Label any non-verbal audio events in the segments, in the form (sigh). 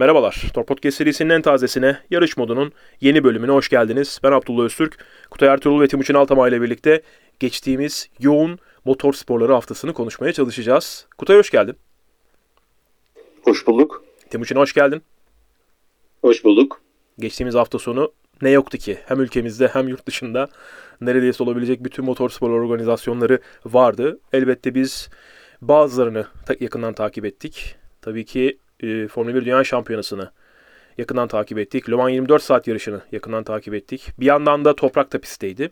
Merhabalar, Tor Podcast serisinin en tazesine, yarış modunun yeni bölümüne hoş geldiniz. Ben Abdullah Öztürk, Kutay Ertuğrul ve Timuçin Altamay ile birlikte geçtiğimiz yoğun motor sporları haftasını konuşmaya çalışacağız. Kutay hoş geldin. Hoş bulduk. Timuçin hoş geldin. Hoş bulduk. Geçtiğimiz hafta sonu ne yoktu ki? Hem ülkemizde hem yurt dışında neredeyse olabilecek bütün motorspor organizasyonları vardı. Elbette biz bazılarını yakından takip ettik. Tabii ki e, Formula 1 Dünya Şampiyonası'nı yakından takip ettik. Le Mans 24 saat yarışını yakından takip ettik. Bir yandan da toprak pistteydi.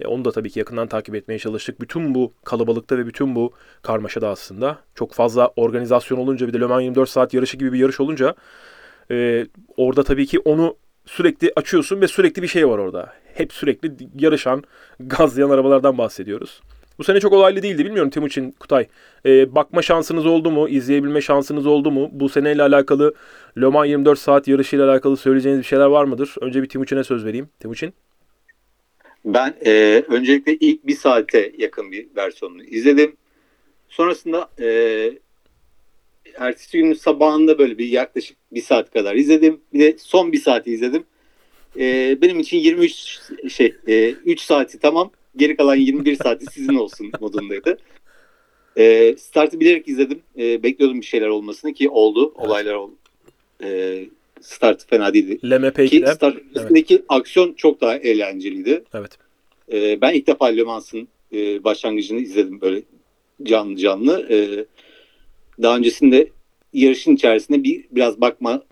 E, onu da tabii ki yakından takip etmeye çalıştık. Bütün bu kalabalıkta ve bütün bu karmaşada aslında çok fazla organizasyon olunca bir de Le Mans 24 saat yarışı gibi bir yarış olunca e, orada tabii ki onu sürekli açıyorsun ve sürekli bir şey var orada. Hep sürekli yarışan, gazlayan arabalardan bahsediyoruz. Bu sene çok olaylı değildi. Bilmiyorum Timuçin, Kutay. Ee, bakma şansınız oldu mu? İzleyebilme şansınız oldu mu? Bu seneyle alakalı Le Mans 24 saat yarışıyla alakalı söyleyeceğiniz bir şeyler var mıdır? Önce bir Timuçin'e söz vereyim. Timuçin? Ben e, öncelikle ilk bir saate yakın bir versiyonunu izledim. Sonrasında e, ertesi günün sabahında böyle bir yaklaşık bir saat kadar izledim. Bir de son bir saati izledim. E, benim için 23 şey e, 3 saati tamam. Geri kalan 21 saati sizin olsun modundaydı. E, startı bilerek izledim. E, bekliyordum bir şeyler olmasını ki oldu. Olaylar oldu. E, start fena değildi. LMP2'de. Ki start evet. aksiyon çok daha eğlenceliydi. Evet. E, ben ilk defa Le Mans'ın e, başlangıcını izledim böyle canlı canlı. E, daha öncesinde yarışın içerisinde bir biraz bakma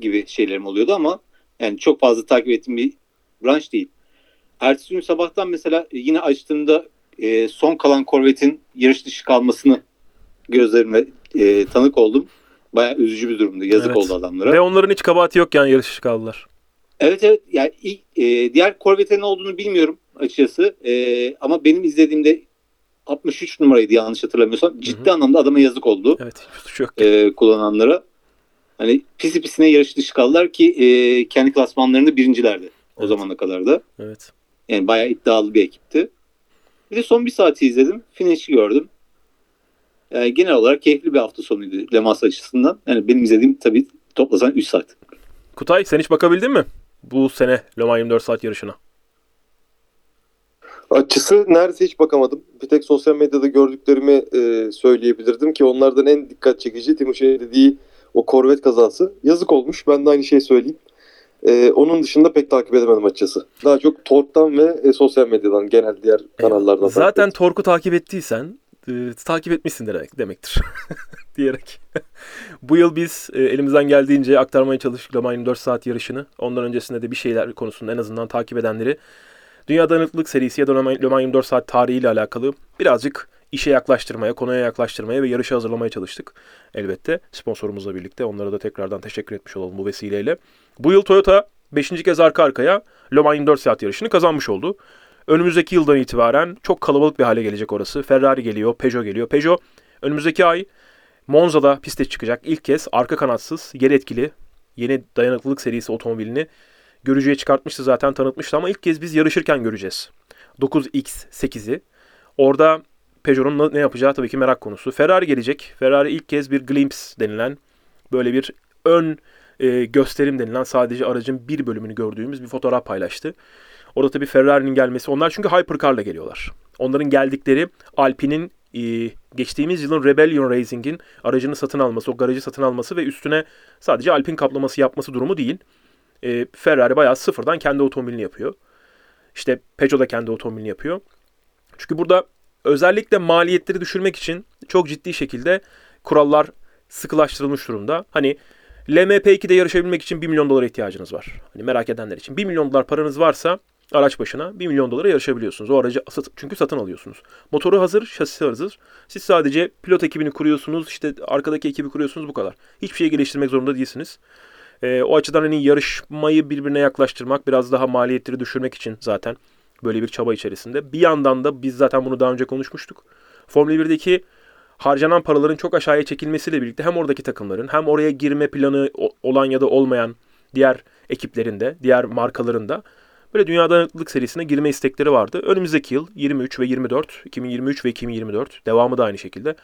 gibi şeylerim oluyordu ama yani çok fazla takip ettiğim bir branş değil. Ertesi gün sabahtan mesela yine açtığımda e, son kalan korvetin yarış dışı kalmasını gözlerime e, tanık oldum. Baya üzücü bir durumdu. Yazık evet. oldu adamlara. Ve onların hiç kabahati yok yani yarış dışı kaldılar. Evet evet. Yani ilk, e, diğer korvetin ne olduğunu bilmiyorum açıkçası. E, ama benim izlediğimde 63 numaraydı yanlış hatırlamıyorsam. Ciddi Hı-hı. anlamda adama yazık oldu. Evet. Çok. E, kullananlara. Hani pisi pisine yarış dışı kaldılar ki e, kendi klasmanlarında birincilerdi. O evet. zamana kadar da. Evet. Yani bayağı iddialı bir ekipti. Bir de son bir saati izledim. Finish'i gördüm. Yani genel olarak keyifli bir hafta sonuydu Le Mans açısından. Yani benim izlediğim tabii toplasan 3 saat. Kutay sen hiç bakabildin mi bu sene Le Mans 24 saat yarışına? Açısı neredeyse hiç bakamadım. Bir tek sosyal medyada gördüklerimi e, söyleyebilirdim ki onlardan en dikkat çekici Timuçin'in dediği o korvet kazası. Yazık olmuş. Ben de aynı şeyi söyleyeyim. Ee, onun dışında pek takip edemedim açıkçası. Daha çok Tork'tan ve e, sosyal medyadan genel diğer kanallardan. Zaten Tork'u takip ettiysen e, takip etmişsin demek, demektir. (laughs) diyerek. (laughs) Bu yıl biz e, elimizden geldiğince aktarmaya çalıştık Le Mans 24 saat yarışını. Ondan öncesinde de bir şeyler konusunda en azından takip edenleri Dünya Dayanıklılık serisi ya da Le Mans 24 saat tarihiyle alakalı birazcık işe yaklaştırmaya, konuya yaklaştırmaya ve yarışı hazırlamaya çalıştık. Elbette sponsorumuzla birlikte onlara da tekrardan teşekkür etmiş olalım bu vesileyle. Bu yıl Toyota 5. kez arka arkaya Le Mans 24 saat yarışını kazanmış oldu. Önümüzdeki yıldan itibaren çok kalabalık bir hale gelecek orası. Ferrari geliyor, Peugeot geliyor. Peugeot önümüzdeki ay Monza'da piste çıkacak. İlk kez arka kanatsız, yer etkili yeni dayanıklılık serisi otomobilini görücüye çıkartmıştı zaten tanıtmıştı ama ilk kez biz yarışırken göreceğiz. 9X8'i. Orada Peugeot'un ne yapacağı tabii ki merak konusu. Ferrari gelecek. Ferrari ilk kez bir glimpse denilen böyle bir ön e, gösterim denilen sadece aracın bir bölümünü gördüğümüz bir fotoğraf paylaştı. Orada tabii Ferrari'nin gelmesi. Onlar çünkü Hypercar'la geliyorlar. Onların geldikleri Alpine'in e, geçtiğimiz yılın Rebellion Racing'in aracını satın alması, o garajı satın alması ve üstüne sadece Alpine kaplaması yapması durumu değil. E, Ferrari bayağı sıfırdan kendi otomobilini yapıyor. İşte Peugeot da kendi otomobilini yapıyor. Çünkü burada özellikle maliyetleri düşürmek için çok ciddi şekilde kurallar sıkılaştırılmış durumda. Hani LMP2'de yarışabilmek için 1 milyon dolara ihtiyacınız var. Hani merak edenler için. 1 milyon dolar paranız varsa araç başına 1 milyon dolara yarışabiliyorsunuz. O aracı çünkü satın alıyorsunuz. Motoru hazır, şasisi hazır. Siz sadece pilot ekibini kuruyorsunuz, işte arkadaki ekibi kuruyorsunuz bu kadar. Hiçbir şey geliştirmek zorunda değilsiniz. E, o açıdan hani yarışmayı birbirine yaklaştırmak, biraz daha maliyetleri düşürmek için zaten böyle bir çaba içerisinde. Bir yandan da biz zaten bunu daha önce konuşmuştuk. Formula 1'deki harcanan paraların çok aşağıya çekilmesiyle birlikte hem oradaki takımların hem oraya girme planı olan ya da olmayan diğer ekiplerinde, diğer markalarında böyle Dünya Dayanıklılık serisine girme istekleri vardı. Önümüzdeki yıl 23 ve 24, 2023 ve 2024 devamı da aynı şekilde.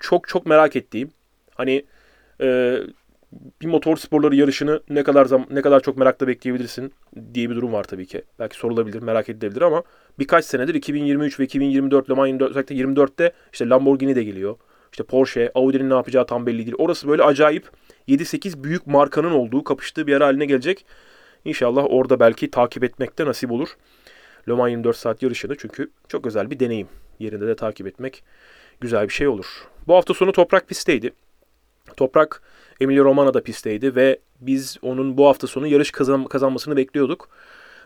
Çok çok merak ettiğim hani e, bir motor sporları yarışını ne kadar zam ne kadar çok merakla bekleyebilirsin diye bir durum var tabii ki. Belki sorulabilir, merak edilebilir ama birkaç senedir 2023 ve 2024 Le Mans 24, özellikle 24'te işte Lamborghini de geliyor. İşte Porsche, Audi'nin ne yapacağı tam belli değil. Orası böyle acayip 7-8 büyük markanın olduğu, kapıştığı bir yer haline gelecek. İnşallah orada belki takip etmekte nasip olur. Le Mans 24 saat yarışını çünkü çok özel bir deneyim. Yerinde de takip etmek güzel bir şey olur. Bu hafta sonu Toprak pistteydi. Toprak Emilia Romanya'da pistteydi ve biz onun bu hafta sonu yarış kazan kazanmasını bekliyorduk.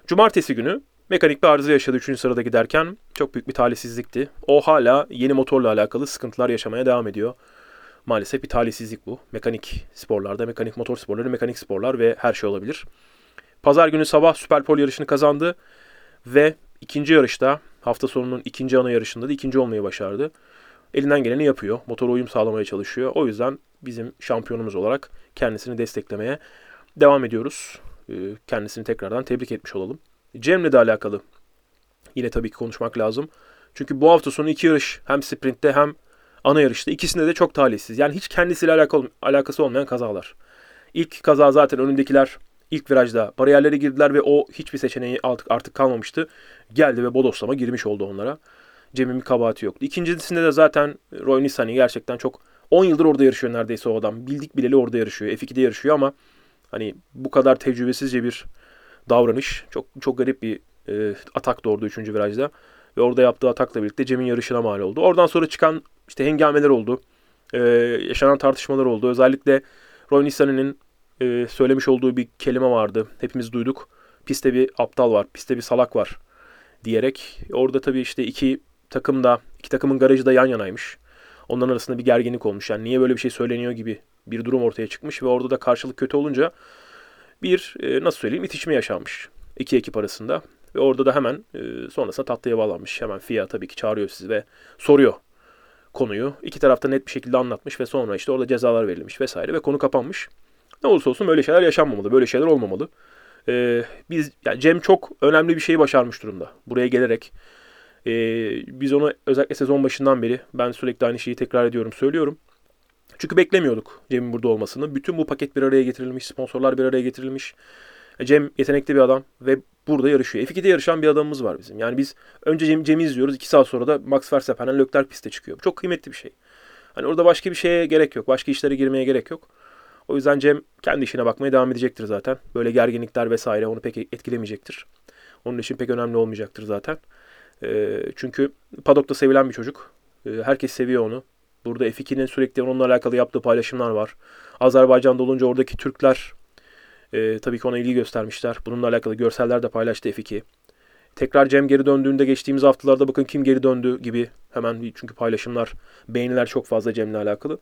Cumartesi günü mekanik bir arıza yaşadı 3. sırada giderken. Çok büyük bir talihsizlikti. O hala yeni motorla alakalı sıkıntılar yaşamaya devam ediyor. Maalesef bir talihsizlik bu. Mekanik sporlarda, mekanik motor sporları, mekanik sporlar ve her şey olabilir. Pazar günü sabah Süperpol yarışını kazandı ve ikinci yarışta hafta sonunun ikinci ana yarışında da ikinci olmayı başardı. Elinden geleni yapıyor. Motora uyum sağlamaya çalışıyor. O yüzden bizim şampiyonumuz olarak kendisini desteklemeye devam ediyoruz. Ee, kendisini tekrardan tebrik etmiş olalım. Cem'le de alakalı yine tabii ki konuşmak lazım. Çünkü bu hafta sonu iki yarış hem sprintte hem ana yarışta ikisinde de çok talihsiz. Yani hiç kendisiyle alakalı, alakası olmayan kazalar. İlk kaza zaten önündekiler ilk virajda bariyerlere girdiler ve o hiçbir seçeneği artık, artık kalmamıştı. Geldi ve bodoslama girmiş oldu onlara. Cem'in bir kabahati yoktu. İkincisinde de zaten Roy Nissany gerçekten çok 10 yıldır orada yarışıyor neredeyse o adam. Bildik bileli orada yarışıyor. F2'de yarışıyor ama hani bu kadar tecrübesizce bir davranış. Çok çok garip bir e, atak doğurdu 3. virajda. Ve orada yaptığı atakla birlikte Cem'in yarışına mal oldu. Oradan sonra çıkan işte hengameler oldu. E, yaşanan tartışmalar oldu. Özellikle Roy Nissany'nin e, söylemiş olduğu bir kelime vardı. Hepimiz duyduk. Piste bir aptal var, piste bir salak var diyerek. Orada tabii işte iki takım da, iki takımın garajı da yan yanaymış. Onların arasında bir gerginlik olmuş. Yani niye böyle bir şey söyleniyor gibi bir durum ortaya çıkmış ve orada da karşılık kötü olunca bir e, nasıl söyleyeyim itişme yaşanmış iki ekip arasında. Ve orada da hemen e, sonrasında tatlıya bağlanmış. Hemen FIA tabii ki çağırıyor sizi ve soruyor konuyu. İki tarafta net bir şekilde anlatmış ve sonra işte orada cezalar verilmiş vesaire ve konu kapanmış. Ne olursa olsun böyle şeyler yaşanmamalı. Böyle şeyler olmamalı. Ee, biz yani Cem çok önemli bir şeyi başarmış durumda. Buraya gelerek ee, biz onu özellikle sezon başından beri ben sürekli aynı şeyi tekrar ediyorum, söylüyorum. Çünkü beklemiyorduk Cem'in burada olmasını. Bütün bu paket bir araya getirilmiş, sponsorlar bir araya getirilmiş. E, Cem yetenekli bir adam ve burada yarışıyor. F2'de yarışan bir adamımız var bizim. Yani biz önce Cem, Cem'i izliyoruz. 2 saat sonra da Max Verstappen'den Leclerc piste çıkıyor. Çok kıymetli bir şey. Hani orada başka bir şeye gerek yok. Başka işlere girmeye gerek yok. O yüzden Cem kendi işine bakmaya devam edecektir zaten. Böyle gerginlikler vesaire onu pek etkilemeyecektir. Onun için pek önemli olmayacaktır zaten. E, çünkü Paddock'ta sevilen bir çocuk. E, herkes seviyor onu. Burada F2'nin sürekli onunla alakalı yaptığı paylaşımlar var. Azerbaycan'da olunca oradaki Türkler e, tabii ki ona ilgi göstermişler. Bununla alakalı görseller de paylaştı F2. Tekrar Cem geri döndüğünde geçtiğimiz haftalarda bakın kim geri döndü gibi hemen çünkü paylaşımlar, beğeniler çok fazla Cem'le alakalı.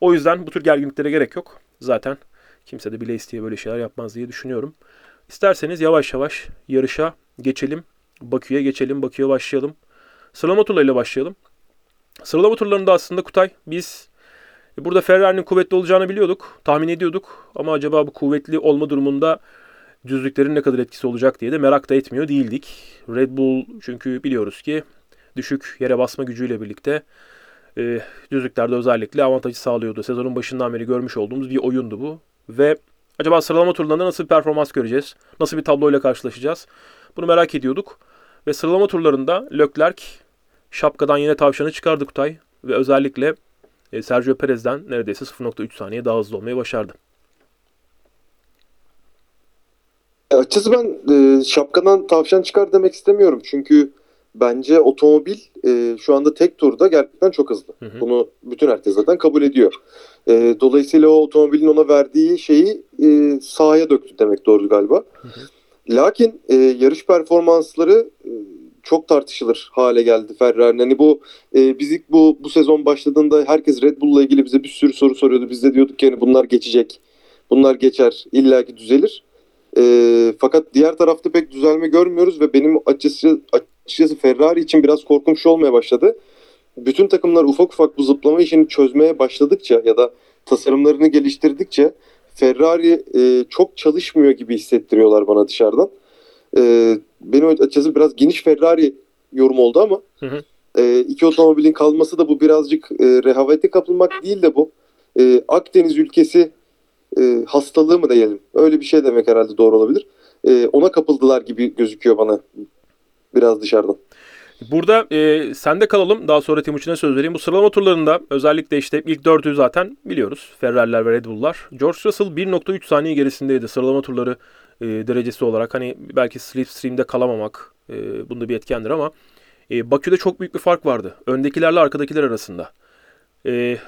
O yüzden bu tür gerginliklere gerek yok. Zaten kimse de bile isteye böyle şeyler yapmaz diye düşünüyorum. İsterseniz yavaş yavaş yarışa geçelim. Bakü'ye geçelim. Bakü'ye başlayalım. Sıralama turlarıyla başlayalım. Sıralama turlarında aslında Kutay biz burada Ferrari'nin kuvvetli olacağını biliyorduk. Tahmin ediyorduk. Ama acaba bu kuvvetli olma durumunda düzlüklerin ne kadar etkisi olacak diye de merak da etmiyor değildik. Red Bull çünkü biliyoruz ki düşük yere basma gücüyle birlikte e, düzlüklerde özellikle avantajı sağlıyordu. Sezonun başından beri görmüş olduğumuz bir oyundu bu. Ve acaba sıralama turlarında nasıl bir performans göreceğiz? Nasıl bir tabloyla karşılaşacağız? Bunu merak ediyorduk. Ve sıralama turlarında Leclerc şapkadan yine tavşanı çıkardı Kutay. Ve özellikle e, Sergio Perez'den neredeyse 0.3 saniye daha hızlı olmayı başardı. Açıkçası ben e, şapkadan tavşan çıkar demek istemiyorum. Çünkü bence otomobil e, şu anda tek turda gerçekten çok hızlı. Hı hı. Bunu bütün herkes zaten kabul ediyor. E, dolayısıyla o otomobilin ona verdiği şeyi e, sahaya döktü demek doğru galiba. Hı hı. Lakin e, yarış performansları e, çok tartışılır hale geldi Ferrari'nin. Hani bu e, biz ilk bu bu sezon başladığında herkes Red Bull'la ilgili bize bir sürü soru soruyordu. Biz de diyorduk ki hani bunlar geçecek. Bunlar geçer. illaki düzelir. E, fakat diğer tarafta pek düzelme görmüyoruz ve benim açıkçası, açıkçası Ferrari için biraz korkum olmaya başladı. Bütün takımlar ufak ufak bu zıplama işini çözmeye başladıkça ya da tasarımlarını geliştirdikçe Ferrari e, çok çalışmıyor gibi hissettiriyorlar bana dışarıdan. E, benim açıkçası biraz geniş Ferrari yorum oldu ama Hı hı. e, iki otomobilin kalması da bu birazcık e, rehavete kapılmak değil de bu. E, Akdeniz ülkesi e, hastalığı mı diyelim? Öyle bir şey demek herhalde doğru olabilir. E, ona kapıldılar gibi gözüküyor bana biraz dışarıdan. Burada e, sende kalalım. Daha sonra Timuçin'e söz vereyim. Bu sıralama turlarında özellikle işte ilk dördü zaten biliyoruz. Ferrari'ler ve Red Bull'lar. George Russell 1.3 saniye gerisindeydi sıralama turları e, derecesi olarak. Hani belki slipstream'de kalamamak e, bunda bir etkendir ama e, Bakü'de çok büyük bir fark vardı. Öndekilerle arkadakiler arasında. E,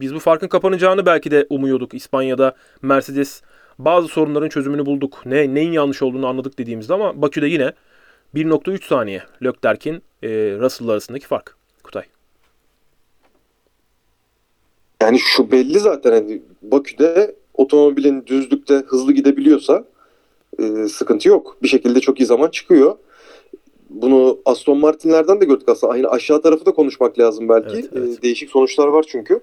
biz bu farkın kapanacağını belki de umuyorduk. İspanya'da Mercedes bazı sorunların çözümünü bulduk. Ne neyin yanlış olduğunu anladık dediğimizde ama Bakü'de yine 1.3 saniye Leclerc'in e, Russell arasındaki fark. Kutay. Yani şu belli zaten hani Bakü'de otomobilin düzlükte hızlı gidebiliyorsa e, sıkıntı yok. Bir şekilde çok iyi zaman çıkıyor. Bunu Aston Martin'lerden de gördük aslında. Aynı aşağı tarafı da konuşmak lazım belki. Evet, evet. E, değişik sonuçlar var çünkü.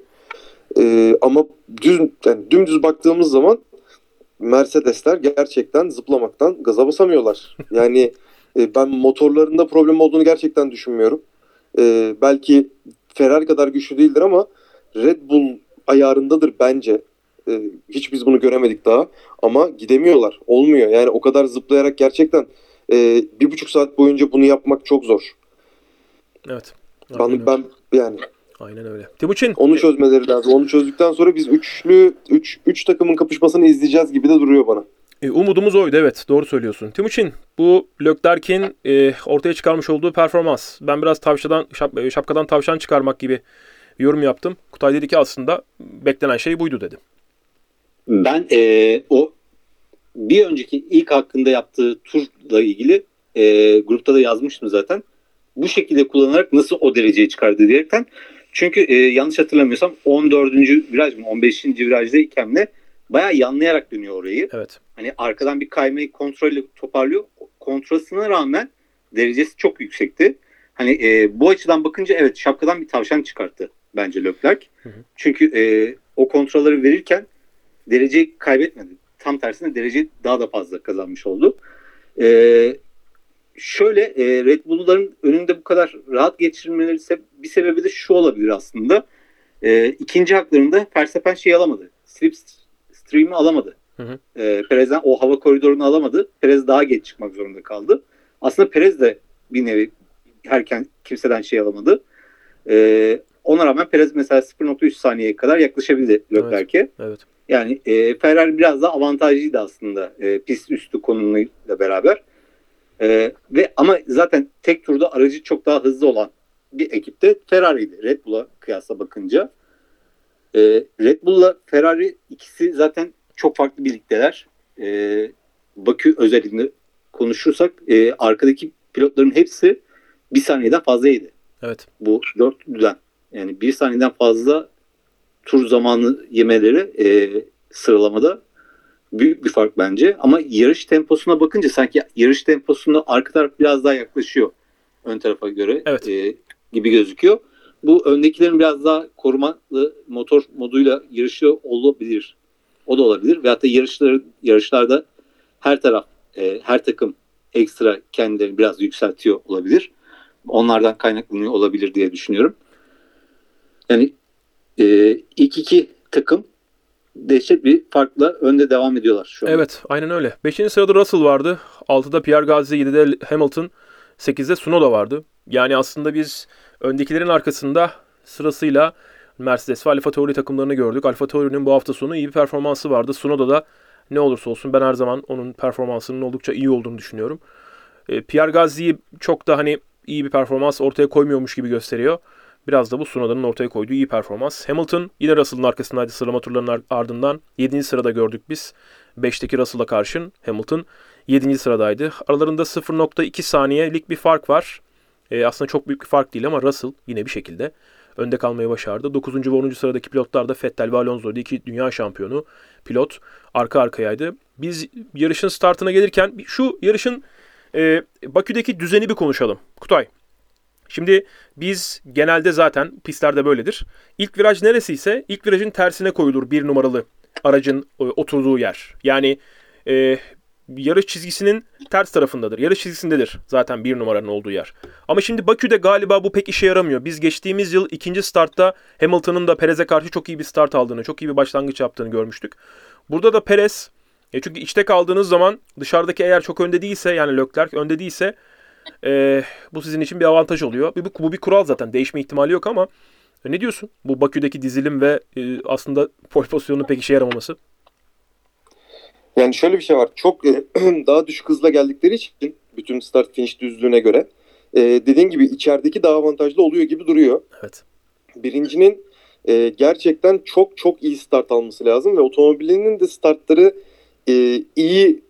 E, ama düz yani dümdüz baktığımız zaman Mercedesler gerçekten zıplamaktan gaza basamıyorlar. (laughs) Yani e, ben motorlarında problem olduğunu gerçekten düşünmüyorum. E, belki Ferrari kadar güçlü değildir ama Red Bull ayarındadır bence. E, hiç biz bunu göremedik daha. Ama gidemiyorlar. Olmuyor. Yani o kadar zıplayarak gerçekten e, bir buçuk saat boyunca bunu yapmak çok zor. Evet. Ben, ben yani Aynen öyle. Timuçin. onu çözmeleri lazım. Onu çözdükten sonra biz üçlü üç, üç takımın kapışmasını izleyeceğiz gibi de duruyor bana. E, umudumuz oydu evet doğru söylüyorsun. Timuçin bu Leclerc'in e, ortaya çıkarmış olduğu performans. Ben biraz tavşadan şap, e, şapkadan tavşan çıkarmak gibi yorum yaptım. Kutay dedi ki aslında beklenen şey buydu dedi. Ben e, o bir önceki ilk hakkında yaptığı turla ilgili e, grupta da yazmıştım zaten. Bu şekilde kullanarak nasıl o dereceye çıkardı diyerekten. Çünkü e, yanlış hatırlamıyorsam 14. viraj mı 15. virajdayken de bayağı yanlayarak dönüyor orayı. Evet. Hani arkadan bir kaymayı kontrolle toparlıyor. Kontrasına rağmen derecesi çok yüksekti. Hani e, bu açıdan bakınca evet şapkadan bir tavşan çıkarttı bence Leclerc. Hı hı. Çünkü e, o kontrolleri verirken dereceyi kaybetmedi. Tam tersine dereceyi daha da fazla kazanmış oldu. E, şöyle e, Red Bull'ların önünde bu kadar rahat geçirmeleri se- bir sebebi de şu olabilir aslında. E, ikinci haklarında Verstappen şey alamadı. Slipstream'i alamadı. Hı hı. E, Perez'den o hava koridorunu alamadı. Perez daha geç çıkmak zorunda kaldı. Aslında Perez de bir nevi herken kimseden şey alamadı. E, ona rağmen Perez mesela 0.3 saniyeye kadar yaklaşabildi Leclerc'e. Evet. Yani e, Ferrari biraz daha avantajlıydı aslında e, pist üstü konumuyla beraber. E, ve ama zaten tek turda aracı çok daha hızlı olan bir ekipte Ferrari'ydi Red Bull'a kıyasla bakınca. E, Red Bull'la Ferrari ikisi zaten çok farklı birlikteler. E, Bakü özelinde konuşursak e, arkadaki pilotların hepsi bir saniyeden fazlaydı Evet. bu dörtlüden. Yani bir saniyeden fazla tur zamanı yemeleri e, sıralamada büyük bir fark bence. Ama yarış temposuna bakınca sanki yarış temposunda arka taraf biraz daha yaklaşıyor ön tarafa göre Evet. e, gibi gözüküyor. Bu öndekilerin biraz daha korumalı motor moduyla yarışıyor olabilir. O da olabilir. Veyahut da yarışları, yarışlarda her taraf, e, her takım ekstra kendilerini biraz yükseltiyor olabilir. Onlardan kaynaklanıyor olabilir diye düşünüyorum. Yani e, ilk iki takım dehşet bir farkla önde devam ediyorlar şu an. Evet aynen öyle. 5. sırada Russell vardı. 6'da Pierre Gasly, 7'de Hamilton, 8'de Tsunoda vardı. Yani aslında biz öndekilerin arkasında sırasıyla Mercedes ve Alfa Tauri takımlarını gördük. Alfa Tauri'nin bu hafta sonu iyi bir performansı vardı. Tsunoda da ne olursa olsun ben her zaman onun performansının oldukça iyi olduğunu düşünüyorum. E, Pierre Gasly'yi çok da hani iyi bir performans ortaya koymuyormuş gibi gösteriyor. Biraz da bu Tsunoda'nın ortaya koyduğu iyi performans. Hamilton yine Russell'ın arkasındaydı sıralama turlarının ar- ardından. 7. sırada gördük biz. 5'teki Russell'a karşın Hamilton 7. sıradaydı. Aralarında 0.2 saniyelik bir fark var. E, aslında çok büyük bir fark değil ama Russell yine bir şekilde önde kalmayı başardı. 9. ve 10. sıradaki pilotlar da Vettel ve Alonso'ydu. İki dünya şampiyonu pilot arka arkayaydı. Biz yarışın startına gelirken şu yarışın e, Bakü'deki düzeni bir konuşalım. Kutay. Şimdi biz genelde zaten pistlerde böyledir. İlk viraj neresi ise ilk virajın tersine koyulur bir numaralı aracın e, oturduğu yer. Yani e, yarış çizgisinin ters tarafındadır. Yarış çizgisindedir zaten bir numaranın olduğu yer. Ama şimdi Bakü'de galiba bu pek işe yaramıyor. Biz geçtiğimiz yıl ikinci startta Hamilton'ın da Perez'e karşı çok iyi bir start aldığını, çok iyi bir başlangıç yaptığını görmüştük. Burada da Perez, e çünkü içte kaldığınız zaman dışarıdaki eğer çok önde değilse yani Leclerc önde değilse e, bu sizin için bir avantaj oluyor. Bu, bu bir kural zaten değişme ihtimali yok ama e, ne diyorsun? Bu Bakü'deki dizilim ve e, aslında pole pozisyonunun pek işe yaramaması. Yani şöyle bir şey var. Çok e, (clears throat) daha düşük hızla geldikleri için bütün start finish düzlüğüne göre e, dediğin gibi içerideki daha avantajlı oluyor gibi duruyor. Evet. Birincinin e, gerçekten çok çok iyi start alması lazım ve otomobilinin de startları e, iyi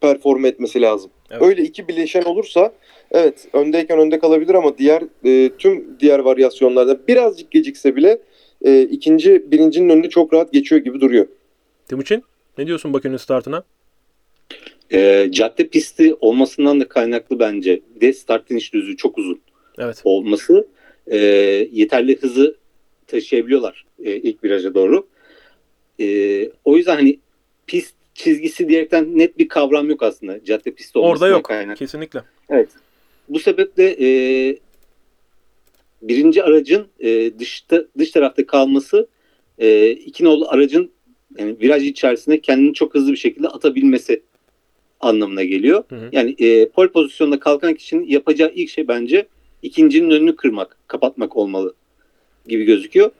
perform etmesi lazım. Evet. Öyle iki bileşen olursa evet öndeyken önde kalabilir ama diğer e, tüm diğer varyasyonlarda birazcık gecikse bile e, ikinci birincinin önünü çok rahat geçiyor gibi duruyor. Timuçin ne diyorsun Bakü'nün startına? E, cadde pisti olmasından da kaynaklı bence. Bir de start finish düzlüğü çok uzun Evet. olması e, yeterli hızı taşıyabiliyorlar e, ilk viraja doğru. E, o yüzden hani pist çizgisi diyerekten net bir kavram yok aslında cadde pisti olmasından Orada yok. kaynaklı. Kesinlikle. Bu sebeple e, birinci aracın e, dışta dış tarafta kalması e, iki nolu aracın yani viraj içerisinde kendini çok hızlı bir şekilde atabilmesi anlamına geliyor. Hı hı. Yani e, pol pozisyonda kalkan kişinin yapacağı ilk şey bence ikincinin önünü kırmak, kapatmak olmalı gibi gözüküyor.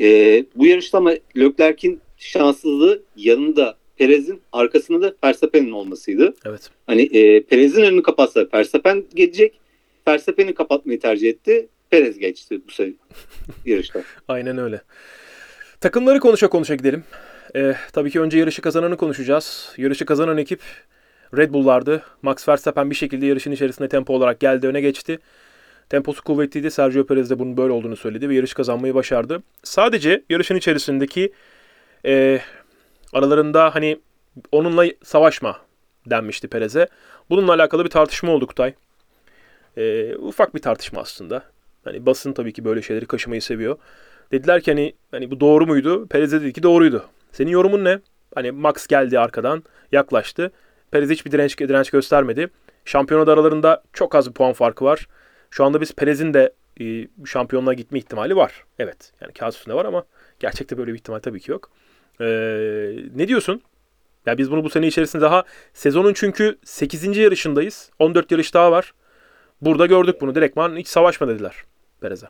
E, bu yarışta ama Leclerc'in şanssızlığı yanında Perez'in arkasında da Verstappen'in olmasıydı. Evet. Hani e, Perez'in önünü kapatsa Verstappen gelecek. Verstappen'i kapatmayı tercih etti. Perez geçti bu sefer (laughs) yarışta. Aynen öyle. Takımları konuşa konuşa gidelim. Ee, tabii ki önce yarışı kazananı konuşacağız. Yarışı kazanan ekip Red Bull'lardı. Max Verstappen bir şekilde yarışın içerisinde tempo olarak geldi, öne geçti. Temposu kuvvetliydi. Sergio Perez de bunun böyle olduğunu söyledi ve yarış kazanmayı başardı. Sadece yarışın içerisindeki e, aralarında hani onunla savaşma denmişti Perez'e. Bununla alakalı bir tartışma oldu Kutay. E, ufak bir tartışma aslında. Hani basın tabii ki böyle şeyleri kaşımayı seviyor. Dediler ki hani, hani bu doğru muydu? Perez de dedi ki doğruydu. Senin yorumun ne? Hani Max geldi arkadan yaklaştı. Perez hiçbir direnç, direnç göstermedi. Şampiyonada aralarında çok az bir puan farkı var. Şu anda biz Perez'in de e, şampiyonluğa gitme ihtimali var. Evet yani kağıt üstünde var ama gerçekte böyle bir ihtimal tabii ki yok. Ee, ne diyorsun? Ya biz bunu bu sene içerisinde daha sezonun çünkü 8. yarışındayız. 14 yarış daha var. Burada gördük bunu. Direktman hiç savaşma dediler Perez'e.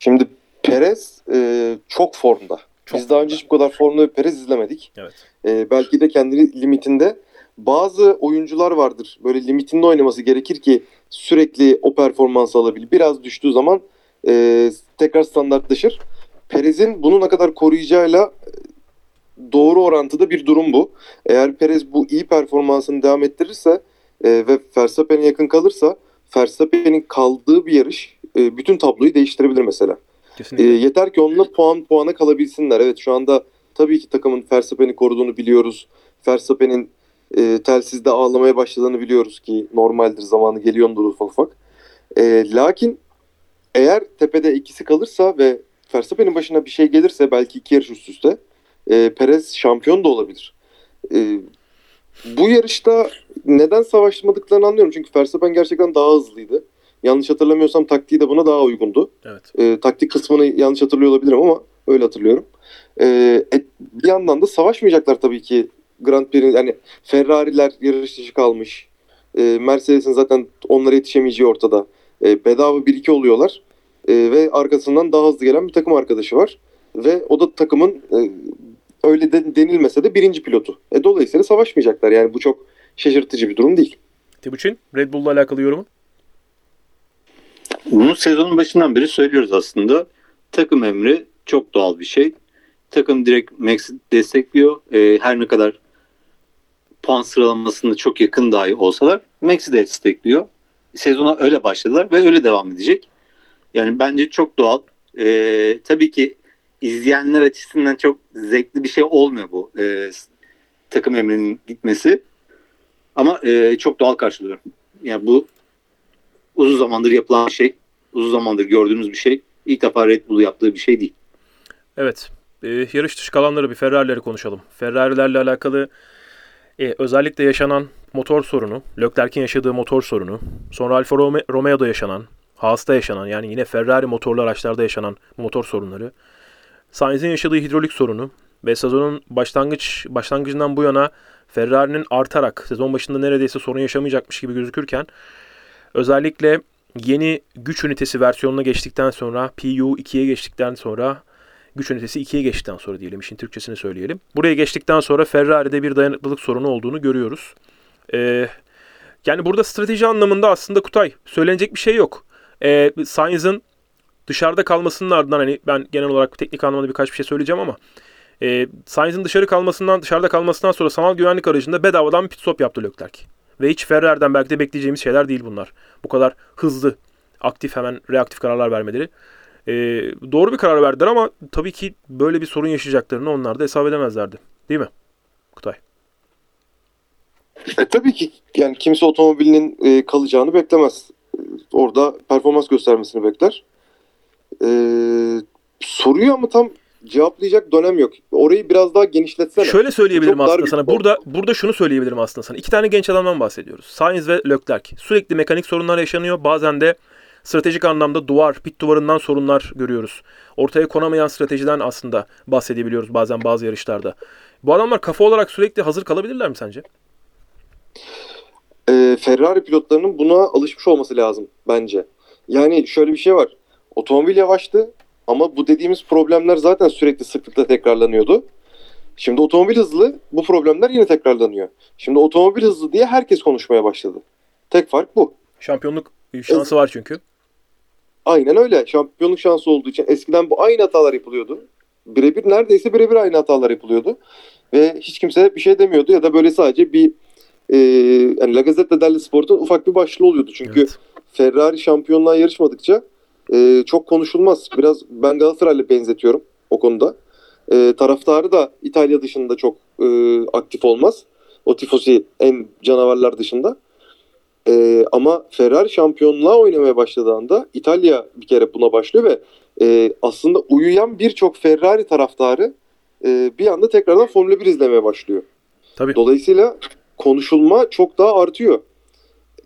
Şimdi Perez e, çok formda. Çok Biz daha önce hiç bu kadar formda bir Perez izlemedik. Evet. E, belki de kendi limitinde. Bazı oyuncular vardır. Böyle limitinde oynaması gerekir ki sürekli o performansı alabilir. Biraz düştüğü zaman e, tekrar standartlaşır. Perez'in bunu ne kadar koruyacağıyla doğru orantıda bir durum bu. Eğer Perez bu iyi performansını devam ettirirse e, ve Verstappen'e yakın kalırsa Verstappen'in kaldığı bir yarış e, bütün tabloyu değiştirebilir mesela. E, yeter ki onunla puan puana kalabilsinler. Evet şu anda tabii ki takımın Verstappen'i koruduğunu biliyoruz. Verstappen'in e, telsizde ağlamaya başladığını biliyoruz ki normaldir zamanı geliyordur ufak ufak. E, lakin eğer tepede ikisi kalırsa ve Verstappen'in başına bir şey gelirse belki iki yarış üst üste e, Perez şampiyon da olabilir. E, bu yarışta neden savaşmadıklarını anlıyorum. Çünkü Verstappen gerçekten daha hızlıydı. Yanlış hatırlamıyorsam taktiği de buna daha uygundu. evet. E, taktik kısmını yanlış hatırlıyor olabilirim ama öyle hatırlıyorum. E, e, bir yandan da savaşmayacaklar tabii ki Grand Prix'in yani Ferrari'ler yarış dışı kalmış. E, Mercedes'in zaten onlara yetişemeyeceği ortada. E, bedava 1-2 oluyorlar. E, ve arkasından daha hızlı gelen bir takım arkadaşı var. Ve o da takımın e, öyle de, denilmese de birinci pilotu. E, dolayısıyla savaşmayacaklar. Yani bu çok şaşırtıcı bir durum değil. Timuçin, Red Bull'la alakalı yorumun? Bunu sezonun başından beri söylüyoruz aslında. Takım emri çok doğal bir şey. Takım direkt Max'i destekliyor. E, her ne kadar puan sıralamasında çok yakın dahi olsalar Max'i de destekliyor. Sezona öyle başladılar ve öyle devam edecek. Yani bence çok doğal. E, tabii ki izleyenler açısından çok zevkli bir şey olmuyor bu e, takım emrinin gitmesi. Ama e, çok doğal karşılıyorum. Yani bu uzun zamandır yapılan bir şey. Uzun zamandır gördüğümüz bir şey. İlk defa Red Bull yaptığı bir şey değil. Evet. E, yarış dışı kalanları bir Ferrari'leri konuşalım. Ferrari'lerle alakalı E, özellikle yaşanan motor sorunu, Leclerc'in yaşadığı motor sorunu, sonra Alfa Rome- Romeo'da yaşanan, Haas'ta yaşanan yani yine Ferrari motorlu araçlarda yaşanan motor sorunları, Sainz'in yaşadığı hidrolik sorunu ve sezonun başlangıç başlangıcından bu yana Ferrari'nin artarak sezon başında neredeyse sorun yaşamayacakmış gibi gözükürken özellikle yeni güç ünitesi versiyonuna geçtikten sonra PU 2'ye geçtikten sonra güç ünitesi 2'ye geçtikten sonra diyelim işin Türkçesini söyleyelim. Buraya geçtikten sonra Ferrari'de bir dayanıklılık sorunu olduğunu görüyoruz. Ee, yani burada strateji anlamında aslında Kutay söylenecek bir şey yok. Ee, Sainz'ın dışarıda kalmasının ardından hani ben genel olarak teknik anlamda birkaç bir şey söyleyeceğim ama e, Sainz'in dışarı kalmasından dışarıda kalmasından sonra sanal güvenlik aracında bedavadan bir pit stop yaptı Leclerc. Ve hiç Ferrari'den belki de bekleyeceğimiz şeyler değil bunlar. Bu kadar hızlı, aktif hemen reaktif kararlar vermeleri. Ee, doğru bir karar verdiler ama tabii ki böyle bir sorun yaşayacaklarını onlar da hesap edemezlerdi. Değil mi? Kutay. E, tabii ki yani kimse otomobilinin e, kalacağını beklemez. E, Orada performans göstermesini bekler. E, soruyu ama tam cevaplayacak dönem yok. Orayı biraz daha genişletsene. Şöyle söyleyebilirim Çok aslında sana. konu. Burada burada şunu söyleyebilirim aslında sana. İki tane genç adamdan bahsediyoruz. Sainz ve Leclerc. Sürekli mekanik sorunlar yaşanıyor. Bazen de stratejik anlamda duvar, pit duvarından sorunlar görüyoruz. Ortaya konamayan stratejiden aslında bahsedebiliyoruz bazen bazı yarışlarda. Bu adamlar kafa olarak sürekli hazır kalabilirler mi sence? E, Ferrari pilotlarının buna alışmış olması lazım bence. Yani şöyle bir şey var. Otomobil yavaştı ama bu dediğimiz problemler zaten sürekli sıklıkla tekrarlanıyordu. Şimdi otomobil hızlı, bu problemler yine tekrarlanıyor. Şimdi otomobil hızlı diye herkes konuşmaya başladı. Tek fark bu. Şampiyonluk şansı var çünkü. Aynen öyle. Şampiyonluk şansı olduğu için eskiden bu aynı hatalar yapılıyordu. Birebir neredeyse birebir aynı hatalar yapılıyordu. Ve hiç kimse bir şey demiyordu ya da böyle sadece bir e, yani La Gazzetta dello Sport'un ufak bir başlığı oluyordu. Çünkü Evet. Ferrari şampiyonluğa yarışmadıkça e, çok konuşulmaz. Biraz ben Galatasaray'la benzetiyorum o konuda. E, taraftarı da İtalya dışında çok e, aktif olmaz. O tifosi en canavarlar dışında. E, ama Ferrari şampiyonluğa oynamaya başladığında İtalya bir kere buna başlıyor ve e, aslında uyuyan birçok Ferrari taraftarı e, bir anda tekrardan Formula 1 izlemeye başlıyor. Tabii. Dolayısıyla konuşulma çok daha artıyor.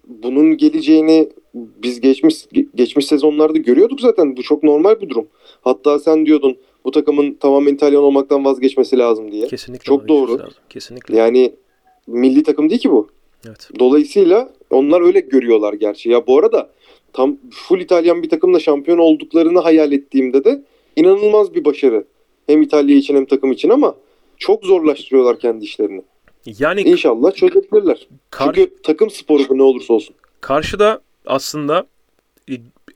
Bunun geleceğini biz geçmiş geçmiş sezonlarda görüyorduk zaten. Bu çok normal bir durum. Hatta sen diyordun bu takımın tamamen İtalyan olmaktan vazgeçmesi lazım diye. Kesinlikle. Çok doğru. lazım. Kesinlikle. Yani milli takım değil ki bu. Evet. Dolayısıyla onlar öyle görüyorlar gerçi. Ya bu arada tam full İtalyan bir takımla şampiyon olduklarını hayal ettiğimde de inanılmaz bir başarı. Hem İtalya için hem takım için ama çok zorlaştırıyorlar kendi işlerini. Yani İnşallah çözebilirler. kar- Çünkü takım sporu bu ne olursa olsun. Karşıda aslında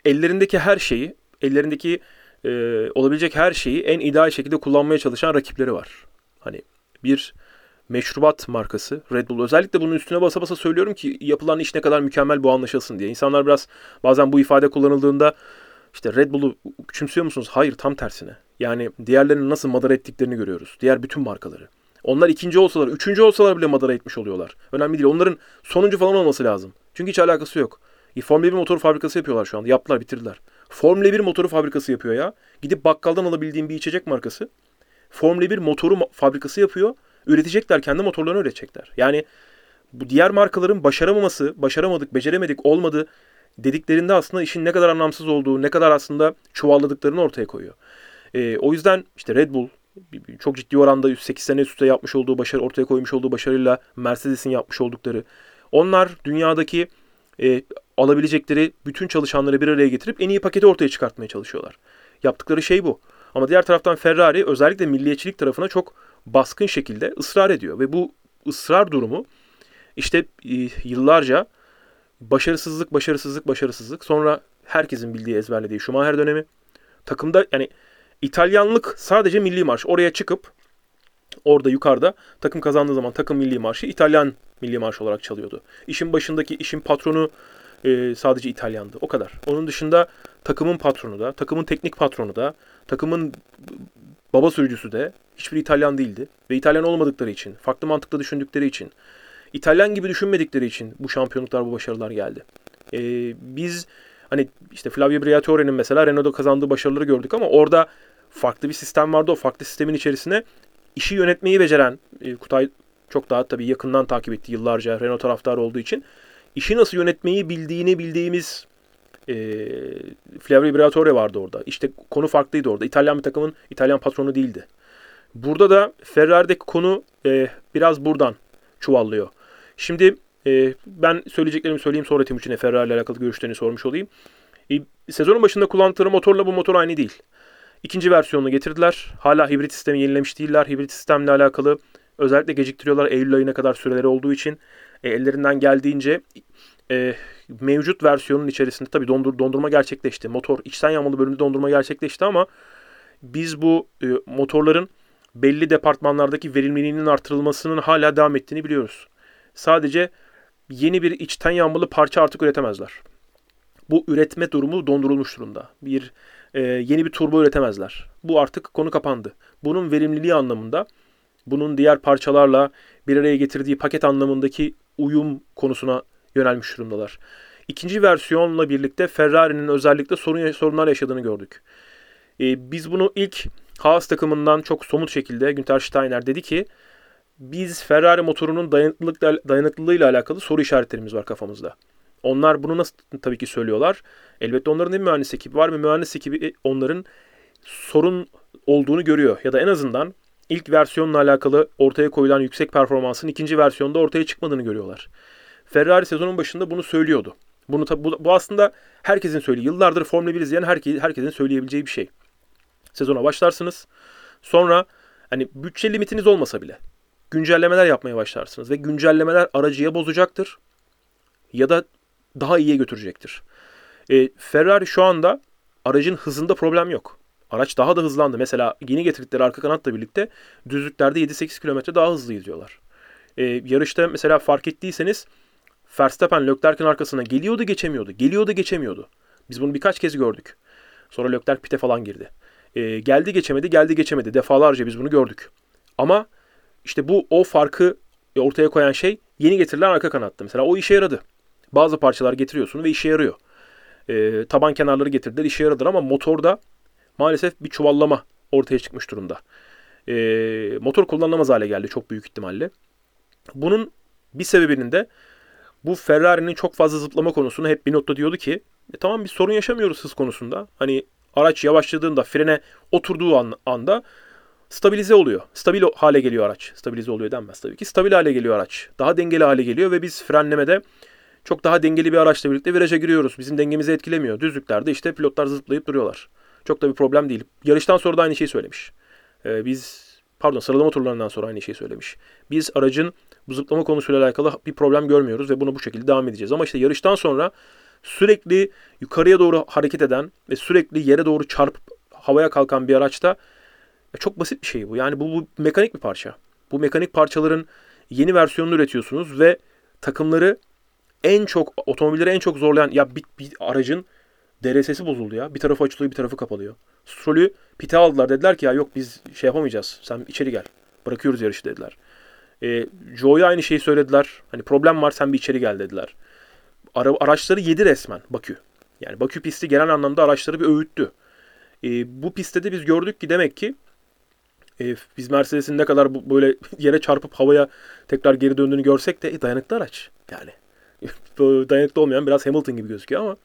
ellerindeki her şeyi, ellerindeki e, olabilecek her şeyi en ideal şekilde kullanmaya çalışan rakipleri var. Hani bir meşrubat markası Red Bull. Özellikle bunun üstüne basa basa söylüyorum ki yapılan iş ne kadar mükemmel bu anlaşılsın diye. İnsanlar biraz bazen bu ifade kullanıldığında işte Red Bull'u küçümsüyor musunuz? Hayır tam tersine. Yani diğerlerini nasıl madara ettiklerini görüyoruz. Diğer bütün markaları. Onlar ikinci olsalar, üçüncü olsalar bile madara etmiş oluyorlar. Önemli değil. Onların sonuncu falan olması lazım. Çünkü hiç alakası yok. Formula 1 motor fabrikası yapıyorlar şu anda. Yaptılar, bitirdiler. Formula 1 motoru fabrikası yapıyor ya. Gidip bakkaldan alabildiğin bir içecek markası. Formula 1 motoru fabrikası yapıyor. Üretecekler, kendi motorlarını üretecekler. Yani bu diğer markaların başaramaması, başaramadık, beceremedik, olmadı dediklerinde aslında işin ne kadar anlamsız olduğu, ne kadar aslında çuvalladıklarını ortaya koyuyor. E, o yüzden işte Red Bull çok ciddi oranda 108 sene üst üste yapmış olduğu başarı, ortaya koymuş olduğu başarıyla Mercedes'in yapmış oldukları. Onlar dünyadaki e, alabilecekleri bütün çalışanları bir araya getirip en iyi paketi ortaya çıkartmaya çalışıyorlar. Yaptıkları şey bu. Ama diğer taraftan Ferrari özellikle milliyetçilik tarafına çok baskın şekilde ısrar ediyor. Ve bu ısrar durumu işte e, yıllarca başarısızlık, başarısızlık, başarısızlık. Sonra herkesin bildiği, ezberlediği Schumacher dönemi. Takımda yani İtalyanlık sadece milli marş. Oraya çıkıp orada yukarıda takım kazandığı zaman takım milli marşı İtalyan milli marş olarak çalıyordu. İşin başındaki işin patronu e, sadece İtalyandı. O kadar. Onun dışında takımın patronu da, takımın teknik patronu da, takımın baba sürücüsü de hiçbir İtalyan değildi. Ve İtalyan olmadıkları için, farklı mantıkla düşündükleri için, İtalyan gibi düşünmedikleri için bu şampiyonluklar, bu başarılar geldi. E, biz hani işte Flavio Briatore'nin mesela Renault'da kazandığı başarıları gördük ama orada farklı bir sistem vardı. O farklı sistemin içerisine işi yönetmeyi beceren e, Kutay Çok daha tabii yakından takip etti yıllarca Renault taraftarı olduğu için. işi nasıl yönetmeyi bildiğini bildiğimiz e, Flavio Briatore vardı orada. İşte konu farklıydı orada. İtalyan bir takımın İtalyan patronu değildi. Burada da Ferrari'deki konu e, biraz buradan çuvallıyor. Şimdi e, ben söyleyeceklerimi söyleyeyim sonra Timuçin'e Ferrari ile alakalı görüşlerini sormuş olayım. E, sezonun başında kullandıkları motorla bu motor aynı değil. İkinci versiyonunu getirdiler. Hala hibrit sistemi yenilemiş değiller. Hibrit sistemle alakalı özellikle geciktiriyorlar Eylül ayına kadar süreleri olduğu için. E, ellerinden geldiğince e, mevcut versiyonun içerisinde tabii dondur, dondurma gerçekleşti. Motor içten yanmalı bölümde dondurma gerçekleşti ama biz bu e, motorların belli departmanlardaki verimliliğinin artırılmasının hala devam ettiğini biliyoruz. Sadece yeni bir içten yanmalı parça artık üretemezler. Bu üretme durumu dondurulmuş durumda. Bir e, yeni bir turbo üretemezler. Bu artık konu kapandı. Bunun verimliliği anlamında, bunun diğer parçalarla bir araya getirdiği paket anlamındaki uyum konusuna yönelmiş durumdalar. İkinci versiyonla birlikte Ferrari'nin özellikle sorun, sorunlar yaşadığını gördük. E, biz bunu ilk Haas takımından çok somut şekilde Günter Steiner dedi ki biz Ferrari motorunun dayanıklılık, dayanıklılığıyla alakalı soru işaretlerimiz var kafamızda. Onlar bunu nasıl tabii ki söylüyorlar. Elbette onların da bir mühendis ekibi var ve mühendis ekibi onların sorun olduğunu görüyor. Ya da en azından ilk versiyonla alakalı ortaya koyulan yüksek performansın ikinci versiyonda ortaya çıkmadığını görüyorlar. Ferrari sezonun başında bunu söylüyordu. Bunu tabi bu, aslında herkesin söylediği, yıllardır Formula 1 izleyen herkes, herkesin söyleyebileceği bir şey. Sezona başlarsınız. Sonra hani bütçe limitiniz olmasa bile güncellemeler yapmaya başlarsınız ve güncellemeler aracı ya bozacaktır ya da daha iyiye götürecektir. E, Ferrari şu anda aracın hızında problem yok. Araç daha da hızlandı. Mesela yeni getirdikleri arka kanatla birlikte düzlüklerde 7-8 km daha hızlı gidiyorlar. E, yarışta mesela fark ettiyseniz Verstappen Leclerc'in arkasına geliyordu geçemiyordu. Geliyordu geçemiyordu. Biz bunu birkaç kez gördük. Sonra Leclerc pite falan girdi. E, geldi geçemedi, geldi geçemedi. Defalarca biz bunu gördük. Ama işte bu o farkı ortaya koyan şey yeni getirilen arka kanattı. Mesela o işe yaradı. Bazı parçalar getiriyorsun ve işe yarıyor. E, taban kenarları getirdiler işe yaradı ama motorda maalesef bir çuvallama ortaya çıkmış durumda. E, motor kullanılamaz hale geldi çok büyük ihtimalle. Bunun bir sebebinin de bu Ferrari'nin çok fazla zıplama konusunu hep Binotto diyordu ki e, tamam bir sorun yaşamıyoruz hız konusunda. Hani araç yavaşladığında frene oturduğu an, anda stabilize oluyor. Stabil hale geliyor araç. Stabilize oluyor denmez tabii ki. Stabil hale geliyor araç. Daha dengeli hale geliyor ve biz frenlemede çok daha dengeli bir araçla birlikte viraja giriyoruz. Bizim dengemizi etkilemiyor. Düzlüklerde işte pilotlar zıplayıp duruyorlar. Çok da bir problem değil. Yarıştan sonra da aynı şeyi söylemiş. Ee, biz pardon sıralama turlarından sonra aynı şeyi söylemiş. Biz aracın bu zıplama konusuyla alakalı bir problem görmüyoruz ve bunu bu şekilde devam edeceğiz. Ama işte yarıştan sonra sürekli yukarıya doğru hareket eden ve sürekli yere doğru çarpıp havaya kalkan bir araçta çok basit bir şey bu. Yani bu, bu mekanik bir parça. Bu mekanik parçaların yeni versiyonunu üretiyorsunuz ve takımları en çok otomobilleri en çok zorlayan ya bir, bir aracın DRS'si bozuldu ya. Bir tarafı açılıyor bir tarafı kapalıyor. Stroll'ü pite aldılar. Dediler ki ya yok biz şey yapamayacağız. Sen içeri gel. Bırakıyoruz yarışı dediler. E, Joe'ya aynı şeyi söylediler. Hani problem var sen bir içeri gel dediler. Ara, araçları yedi resmen Bakü. Yani Bakü pisti genel anlamda araçları bir öğüttü. E, bu pistte de biz gördük ki demek ki e, biz Mercedes'in ne kadar böyle (laughs) yere çarpıp havaya tekrar geri döndüğünü görsek de e, dayanıklı araç. Yani (laughs) dayanıklı olmayan biraz Hamilton gibi gözüküyor ama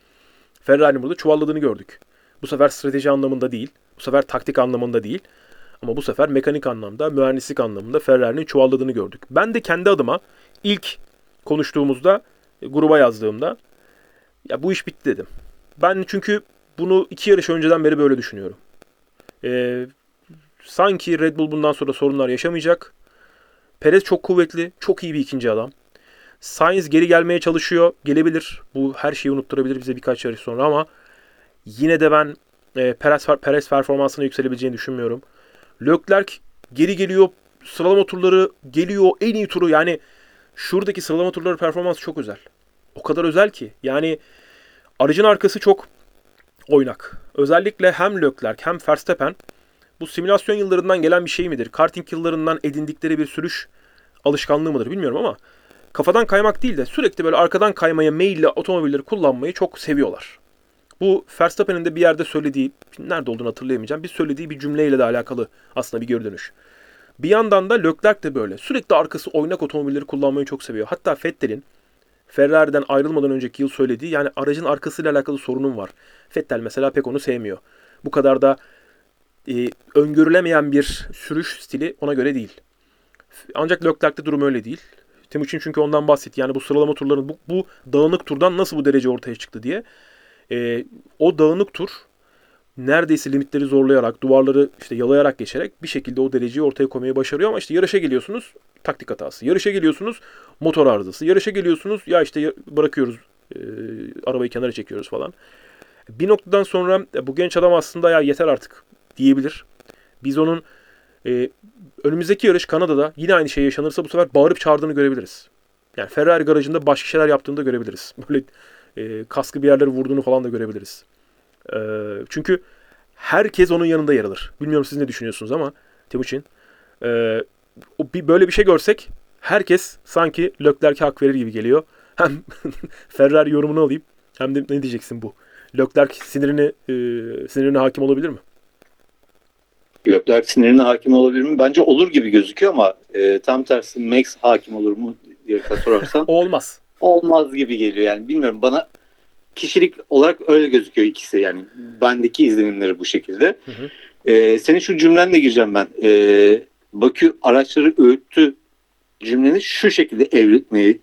Ferrari'nin burada çuvalladığını gördük. Bu sefer strateji anlamında değil, bu sefer taktik anlamında değil. Ama bu sefer mekanik anlamda, mühendislik anlamında Ferrari'nin çuvalladığını gördük. Ben de kendi adıma ilk konuştuğumuzda, e, gruba yazdığımda ya bu iş bitti dedim. Ben çünkü bunu iki yarış önceden beri böyle düşünüyorum. Ee, sanki Red Bull bundan sonra sorunlar yaşamayacak. Perez çok kuvvetli, çok iyi bir ikinci adam. Sainz geri gelmeye çalışıyor. Gelebilir. Bu her şeyi unutturabilir bize birkaç yarış sonra ama yine de ben e, Perez, Perez performansına yükselebileceğini düşünmüyorum. Leclerc geri geliyor. Sıralama turları geliyor. En iyi turu yani şuradaki sıralama turları performansı çok özel. O kadar özel ki. Yani aracın arkası çok oynak. Özellikle hem Leclerc hem Verstappen bu simülasyon yıllarından gelen bir şey midir? Karting yıllarından edindikleri bir sürüş alışkanlığı mıdır bilmiyorum ama kafadan kaymak değil de sürekli böyle arkadan kaymaya meyilli otomobilleri kullanmayı çok seviyorlar. Bu Verstappen'in de bir yerde söylediği, nerede olduğunu hatırlayamayacağım, bir söylediği bir cümleyle de alakalı aslında bir geri dönüş. Bir yandan da Leclerc de böyle. Sürekli arkası oynak otomobilleri kullanmayı çok seviyor. Hatta Vettel'in Ferrari'den ayrılmadan önceki yıl söylediği yani aracın arkasıyla alakalı sorunum var. Vettel mesela pek onu sevmiyor. Bu kadar da e, öngörülemeyen bir sürüş stili ona göre değil. Ancak Leclerc'te durum öyle değil. Timuçin çünkü ondan bahsetti. Yani bu sıralama turlarının bu, bu dağınık turdan nasıl bu derece ortaya çıktı diye. E, o dağınık tur neredeyse limitleri zorlayarak, duvarları işte yalayarak geçerek bir şekilde o dereceyi ortaya koymayı başarıyor ama işte yarışa geliyorsunuz taktik hatası. Yarışa geliyorsunuz motor arızası. Yarışa geliyorsunuz ya işte bırakıyoruz e, arabayı kenara çekiyoruz falan. Bir noktadan sonra e, bu genç adam aslında ya yeter artık diyebilir. Biz onun e, önümüzdeki yarış Kanada'da yine aynı şey yaşanırsa bu sefer bağırıp çağırdığını görebiliriz. Yani Ferrari garajında başka şeyler yaptığını da görebiliriz. (laughs) Böyle e, kaskı bir yerlere vurduğunu falan da görebiliriz. E, çünkü herkes onun yanında yer alır. Bilmiyorum siz ne düşünüyorsunuz ama Timuçin. E, bir böyle bir şey görsek herkes sanki Leclerc'e hak verir gibi geliyor. Hem (laughs) Ferrari yorumunu alayım hem de ne diyeceksin bu? Leclerc sinirini e, sinirine hakim olabilir mi? Leclerc sinirine hakim olabilir mi? Bence olur gibi gözüküyor ama e, tam tersi Max hakim olur mu diye sorarsan. (laughs) olmaz. Olmaz gibi geliyor yani bilmiyorum bana kişilik olarak öyle gözüküyor ikisi yani bendeki izlenimleri bu şekilde. Hı hı. E, senin şu cümlenle gireceğim ben. E, Bakü araçları öğüttü cümleni şu şekilde evritmeyi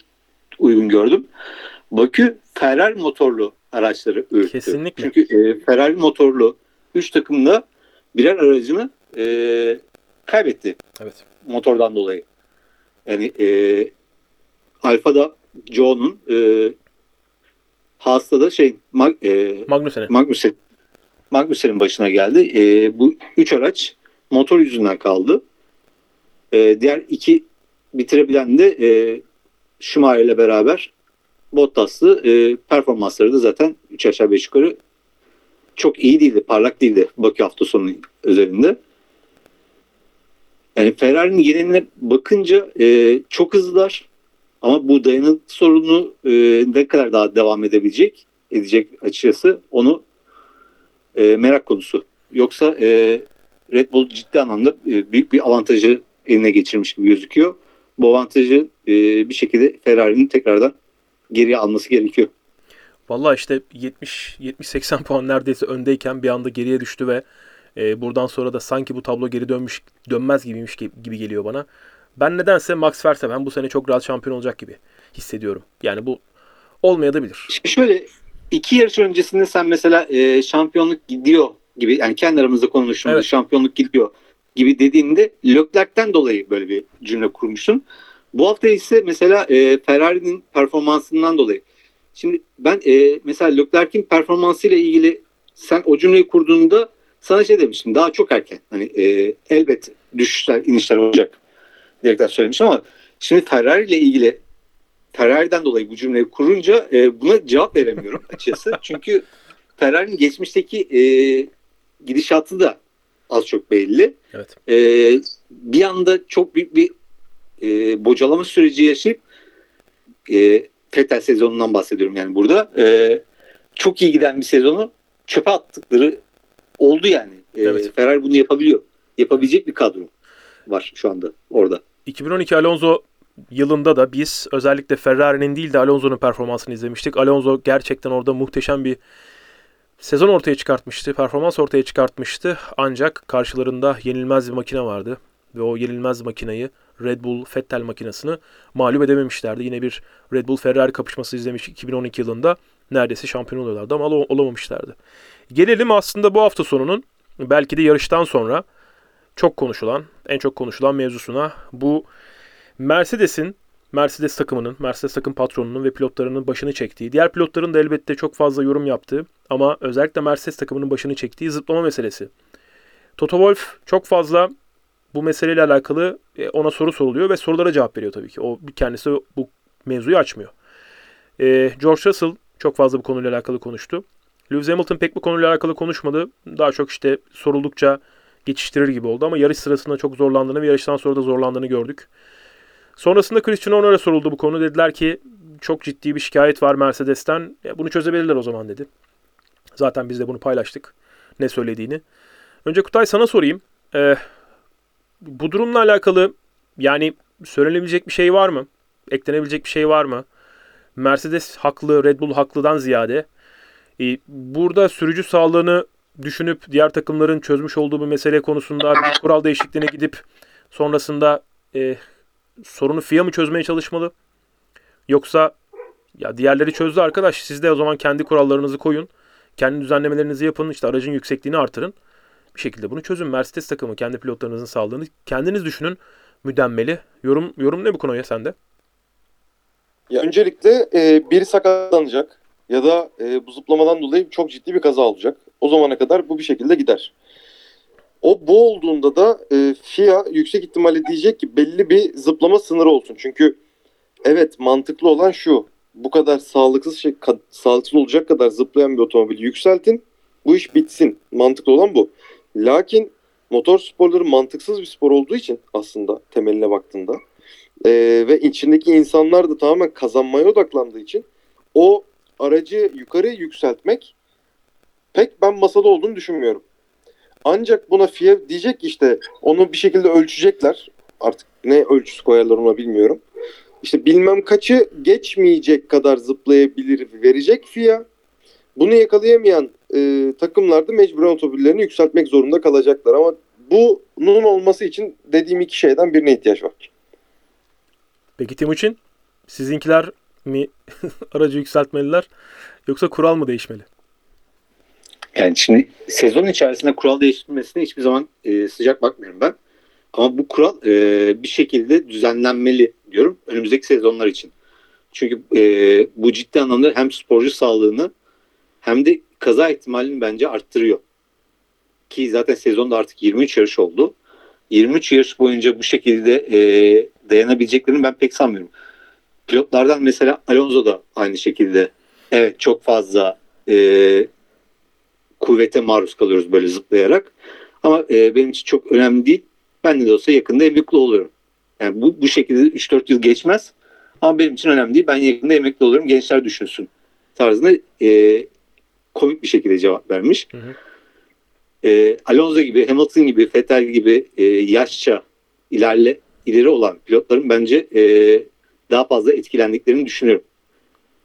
uygun gördüm. Bakü Ferrari motorlu araçları öğüttü. Kesinlikle. Çünkü e, Ferrari motorlu 3 takımda birer aracını e, kaybetti. Evet. Motordan dolayı. Yani e, Alfa'da Joe'nun e, Haas'ta da şey Mag, e, Magnussen'e. Magnussen, Magnussen'in başına geldi. E, bu üç araç motor yüzünden kaldı. E, diğer iki bitirebilen de e, Schumacher ile beraber Bottas'lı e, performansları da zaten 3 aşağı 5 yukarı çok iyi değildi, parlak değildi Bakü hafta sonu özelinde. Yani Ferrari'nin geneline bakınca e, çok hızlılar ama bu dayanıklı sorunu e, ne kadar daha devam edebilecek, edecek açıkçası onu e, merak konusu. Yoksa e, Red Bull ciddi anlamda e, büyük bir avantajı eline geçirmiş gibi gözüküyor. Bu avantajı e, bir şekilde Ferrari'nin tekrardan geriye alması gerekiyor. Valla işte 70-80 puan neredeyse öndeyken bir anda geriye düştü ve e, buradan sonra da sanki bu tablo geri dönmüş dönmez gibiymiş gibi geliyor bana. Ben nedense Max Verstappen bu sene çok rahat şampiyon olacak gibi hissediyorum. Yani bu olmayabilir. Şöyle iki yarış öncesinde sen mesela e, şampiyonluk gidiyor gibi yani kendi aramızda konuştuğumuzda evet. şampiyonluk gidiyor gibi dediğinde Leclerc'ten dolayı böyle bir cümle kurmuşsun. Bu hafta ise mesela e, Ferrari'nin performansından dolayı. Şimdi ben e, mesela Leclerc'in performansıyla ilgili sen o cümleyi kurduğunda sana şey demiştim daha çok erken. Hani e, elbet düşüşler inişler olacak diyerekten söylemiş ama şimdi Ferrari ile ilgili Ferrari'den dolayı bu cümleyi kurunca e, buna cevap veremiyorum açıkçası. (laughs) Çünkü Ferrari'nin geçmişteki e, gidişatı da az çok belli. Evet. E, bir anda çok büyük bir e, bocalama süreci yaşayıp e, Fetel sezonundan bahsediyorum yani burada. E, çok iyi giden bir sezonu çöpe attıkları oldu yani. E, evet. Ferrari bunu yapabiliyor. Yapabilecek bir kadro var şu anda orada. 2012 Alonso yılında da biz özellikle Ferrari'nin değil de Alonso'nun performansını izlemiştik. Alonso gerçekten orada muhteşem bir sezon ortaya çıkartmıştı, performans ortaya çıkartmıştı. Ancak karşılarında yenilmez bir makine vardı ve o yenilmez makineyi Red Bull Vettel makinesini mağlup edememişlerdi. Yine bir Red Bull Ferrari kapışması izlemiş 2012 yılında. Neredeyse şampiyon oluyorlardı ama olamamışlardı. Gelelim aslında bu hafta sonunun belki de yarıştan sonra çok konuşulan, en çok konuşulan mevzusuna. Bu Mercedes'in Mercedes takımının, Mercedes takım patronunun ve pilotlarının başını çektiği, diğer pilotların da elbette çok fazla yorum yaptığı ama özellikle Mercedes takımının başını çektiği zıplama meselesi. Toto Wolff çok fazla bu meseleyle alakalı e, ona soru soruluyor ve sorulara cevap veriyor tabii ki. O kendisi bu mevzuyu açmıyor. E, George Russell çok fazla bu konuyla alakalı konuştu. Lewis Hamilton pek bu konuyla alakalı konuşmadı. Daha çok işte soruldukça geçiştirir gibi oldu ama yarış sırasında çok zorlandığını ve yarıştan sonra da zorlandığını gördük. Sonrasında Christian Horner'a soruldu bu konu. Dediler ki çok ciddi bir şikayet var Mercedes'ten. Ya bunu çözebilirler o zaman dedi. Zaten biz de bunu paylaştık. Ne söylediğini. Önce Kutay sana sorayım. Ee, bu durumla alakalı yani söylenebilecek bir şey var mı? Eklenebilecek bir şey var mı? Mercedes haklı, Red Bull haklıdan ziyade e, burada sürücü sağlığını düşünüp diğer takımların çözmüş olduğu bir mesele konusunda bir kural değişikliğine gidip sonrasında e, sorunu FIA mı çözmeye çalışmalı? Yoksa ya diğerleri çözdü arkadaş siz de o zaman kendi kurallarınızı koyun. Kendi düzenlemelerinizi yapın. işte aracın yüksekliğini artırın. Bir şekilde bunu çözün. Mercedes takımı kendi pilotlarınızın sağlığını kendiniz düşünün. Müdenmeli. Yorum yorum ne bu konuya sende? Ya öncelikle e, biri sakatlanacak ya da e, bu zıplamadan dolayı çok ciddi bir kaza olacak. O zamana kadar bu bir şekilde gider. O bu olduğunda da e, FIA yüksek ihtimalle diyecek ki belli bir zıplama sınırı olsun. Çünkü evet mantıklı olan şu. Bu kadar sağlıksız şey, ka- sağlıksız olacak kadar zıplayan bir otomobili yükseltin. Bu iş bitsin. Mantıklı olan bu. Lakin motor sporları mantıksız bir spor olduğu için aslında temeline baktığında e, ve içindeki insanlar da tamamen kazanmaya odaklandığı için o aracı yukarı yükseltmek pek ben masada olduğunu düşünmüyorum. Ancak buna FIA diyecek işte onu bir şekilde ölçecekler. Artık ne ölçüsü koyarlar ona bilmiyorum. İşte bilmem kaçı geçmeyecek kadar zıplayabilir verecek FIA. Bunu yakalayamayan e, takımlar da mecburen otomobillerini yükseltmek zorunda kalacaklar. Ama bunun olması için dediğim iki şeyden birine ihtiyaç var. Peki Timuçin sizinkiler mi (laughs) aracı yükseltmeliler yoksa kural mı değişmeli? Yani şimdi sezon içerisinde kural değiştirmesine hiçbir zaman e, sıcak bakmıyorum ben. Ama bu kural e, bir şekilde düzenlenmeli diyorum önümüzdeki sezonlar için. Çünkü e, bu ciddi anlamda hem sporcu sağlığını hem de kaza ihtimalini bence arttırıyor. Ki zaten sezonda artık 23 yarış oldu. 23 yarış boyunca bu şekilde e, dayanabileceklerini ben pek sanmıyorum. Pilotlardan mesela Alonso da aynı şekilde evet çok fazla e, kuvvete maruz kalıyoruz böyle zıplayarak. Ama e, benim için çok önemli değil. Ben de olsa yakında emekli oluyorum. Yani bu, bu şekilde 3-4 yıl geçmez. Ama benim için önemli değil. Ben yakında emekli oluyorum. Gençler düşünsün. Tarzında e, komik bir şekilde cevap vermiş. Hı hı. E, Alonso gibi, Hamilton gibi, Vettel gibi e, yaşça ilerle ileri olan pilotların bence e, daha fazla etkilendiklerini düşünüyorum.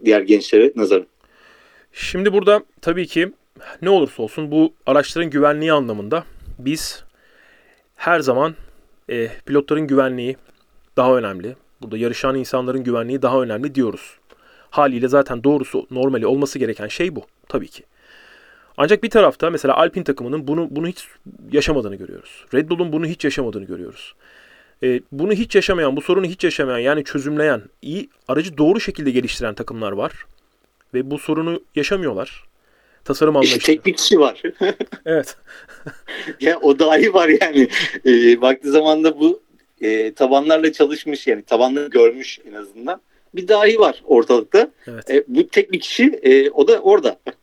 Diğer gençlere nazaran. Şimdi burada tabii ki ne olursa olsun bu araçların güvenliği anlamında biz her zaman e, pilotların güvenliği daha önemli. Burada yarışan insanların güvenliği daha önemli diyoruz. Haliyle zaten doğrusu normali olması gereken şey bu tabii ki. Ancak bir tarafta mesela Alpine takımının bunu bunu hiç yaşamadığını görüyoruz. Red Bull'un bunu hiç yaşamadığını görüyoruz. E, bunu hiç yaşamayan, bu sorunu hiç yaşamayan yani çözümleyen, iyi aracı doğru şekilde geliştiren takımlar var. Ve bu sorunu yaşamıyorlar. Tasarım İşte anlayışı. tek bir kişi var. (laughs) Evet. (laughs) ya o dahi var yani. E, baktığı zaman da bu e, tabanlarla çalışmış yani tabanları görmüş en azından. Bir dahi var ortalıkta. Evet. E, bu tek bir kişi e, o da orada. Yani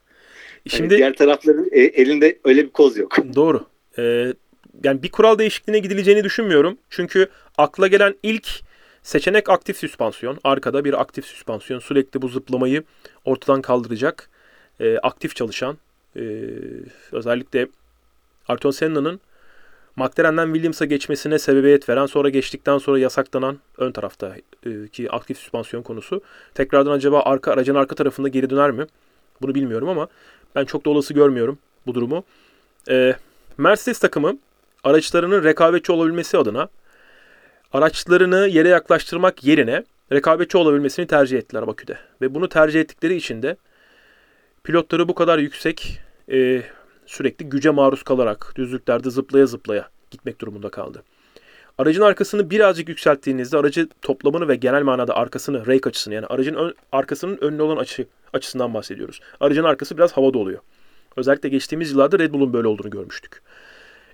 (laughs) Şimdi diğer tarafların e, elinde öyle bir koz yok. (laughs) Doğru. Ee, yani bir kural değişikliğine gidileceğini düşünmüyorum. Çünkü akla gelen ilk seçenek aktif süspansiyon. Arkada bir aktif süspansiyon sürekli bu zıplamayı ortadan kaldıracak. e, aktif çalışan. e, özellikle Ayrton Senna'nın McLaren'den Williams'a geçmesine sebebiyet veren sonra geçtikten sonra yasaklanan ön tarafta e, aktif süspansiyon konusu. Tekrardan acaba arka aracın arka tarafında geri döner mi? Bunu bilmiyorum ama ben çok da olası görmüyorum bu durumu. Ee, Mercedes takımı araçlarının rekabetçi olabilmesi adına araçlarını yere yaklaştırmak yerine rekabetçi olabilmesini tercih ettiler Bakü'de. Ve bunu tercih ettikleri için de pilotları bu kadar yüksek e, sürekli güce maruz kalarak düzlüklerde zıplaya zıplaya gitmek durumunda kaldı. Aracın arkasını birazcık yükselttiğinizde aracı toplamını ve genel manada arkasını, rake açısını yani aracın ön, arkasının önüne olan açı açısından bahsediyoruz. Aracın arkası biraz havada oluyor. Özellikle geçtiğimiz yıllarda Red Bull'un böyle olduğunu görmüştük.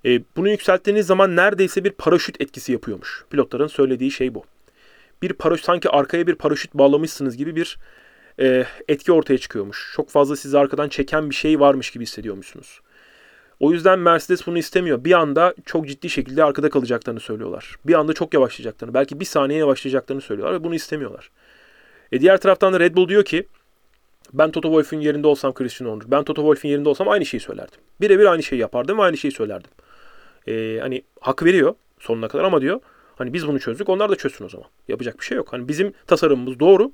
E, bunu yükselttiğiniz zaman neredeyse bir paraşüt etkisi yapıyormuş. Pilotların söylediği şey bu. Bir paraşüt sanki arkaya bir paraşüt bağlamışsınız gibi bir e, etki ortaya çıkıyormuş. Çok fazla sizi arkadan çeken bir şey varmış gibi hissediyormuşsunuz. O yüzden Mercedes bunu istemiyor. Bir anda çok ciddi şekilde arkada kalacaklarını söylüyorlar. Bir anda çok yavaşlayacaklarını, belki bir saniye yavaşlayacaklarını söylüyorlar ve bunu istemiyorlar. E diğer taraftan da Red Bull diyor ki ben Toto Wolff'un yerinde olsam Christian Horner, ben Toto Wolff'un yerinde olsam aynı şeyi söylerdim. Birebir aynı şeyi yapardım ve aynı şeyi söylerdim. E, hani hak veriyor. sonuna kadar ama diyor hani biz bunu çözdük onlar da çözsün o zaman. Yapacak bir şey yok. Hani bizim tasarımımız doğru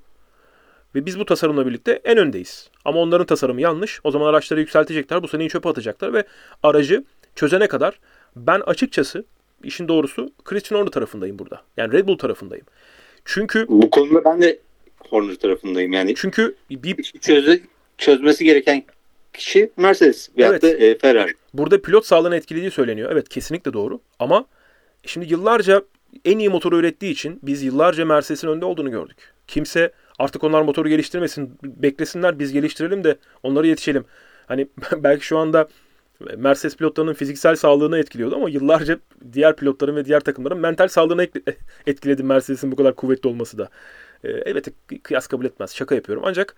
ve biz bu tasarımla birlikte en öndeyiz. Ama onların tasarımı yanlış. O zaman araçları yükseltecekler. Bu seneyi çöpe atacaklar ve aracı çözene kadar ben açıkçası işin doğrusu Christian Horner tarafındayım burada. Yani Red Bull tarafındayım. Çünkü Bu konuda ben de Horner tarafındayım. Yani çünkü bir çözü, çözmesi gereken kişi Mercedes veyahut Evet. da e, Ferrari. Burada pilot sağlığını etkilediği söyleniyor. Evet kesinlikle doğru. Ama şimdi yıllarca en iyi motoru ürettiği için biz yıllarca Mercedes'in önde olduğunu gördük. Kimse artık onlar motoru geliştirmesin, beklesinler biz geliştirelim de onlara yetişelim. Hani (laughs) belki şu anda Mercedes pilotlarının fiziksel sağlığını etkiliyordu ama yıllarca diğer pilotların ve diğer takımların mental sağlığını (laughs) etkiledi Mercedes'in bu kadar kuvvetli olması da. Ee, evet kıyas kabul etmez. Şaka yapıyorum. Ancak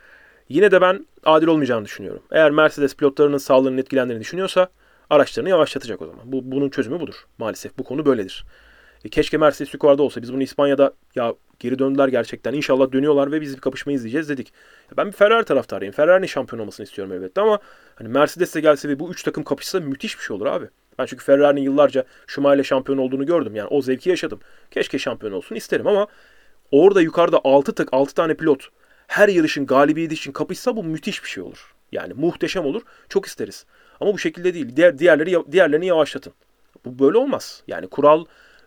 yine de ben adil olmayacağını düşünüyorum. Eğer Mercedes pilotlarının sağlığının etkilendiğini düşünüyorsa araçlarını yavaşlatacak o zaman. Bu, bunun çözümü budur. Maalesef bu konu böyledir. E, keşke Mercedes yukarıda olsa. Biz bunu İspanya'da ya geri döndüler gerçekten. İnşallah dönüyorlar ve biz bir kapışma izleyeceğiz dedik. Ya ben bir Ferrari taraftarıyım. Ferrari'nin şampiyon olmasını istiyorum elbette ama hani Mercedes de gelse ve bu üç takım kapışsa müthiş bir şey olur abi. Ben çünkü Ferrari'nin yıllarca Schumacher'le şampiyon olduğunu gördüm. Yani o zevki yaşadım. Keşke şampiyon olsun isterim ama orada yukarıda 6 tık 6 tane pilot her yarışın galibiyeti için kapışsa bu müthiş bir şey olur. Yani muhteşem olur. Çok isteriz. Ama bu şekilde değil. Diğer diğerleri diğerlerini yavaşlatın. Bu böyle olmaz. Yani kural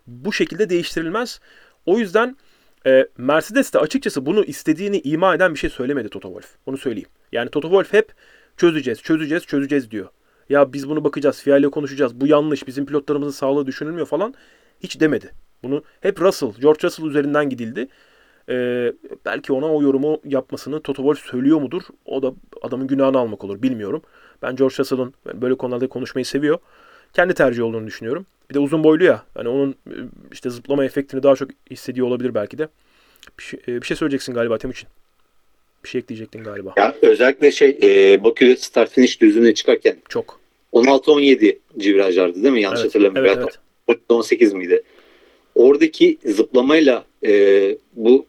bu şekilde değiştirilmez. O yüzden e, Mercedes de açıkçası bunu istediğini ima eden bir şey söylemedi Toto Wolff. Onu söyleyeyim. Yani Toto Wolff hep çözeceğiz, çözeceğiz, çözeceğiz diyor. Ya biz bunu bakacağız, FIA ile konuşacağız. Bu yanlış, bizim pilotlarımızın sağlığı düşünülmüyor falan. Hiç demedi. Bunu hep Russell, George Russell üzerinden gidildi. Ee, belki ona o yorumu yapmasını Toto Wolff söylüyor mudur? O da adamın günahını almak olur. Bilmiyorum. Ben George Russell'ın böyle konularda konuşmayı seviyor. Kendi tercih olduğunu düşünüyorum. Bir de uzun boylu ya. Hani onun işte zıplama efektini daha çok hissediyor olabilir belki de. Bir şey, bir şey söyleyeceksin galiba Temuçin. Bir şey ekleyecektin galiba. Ya özellikle şey e, Bakü'de start finish düzlüğüne çıkarken Çok. 16-17 virajlardı değil mi? Yanlış Evet, hatırlamıyorum. evet, evet. 18 miydi? Oradaki zıplamayla e, bu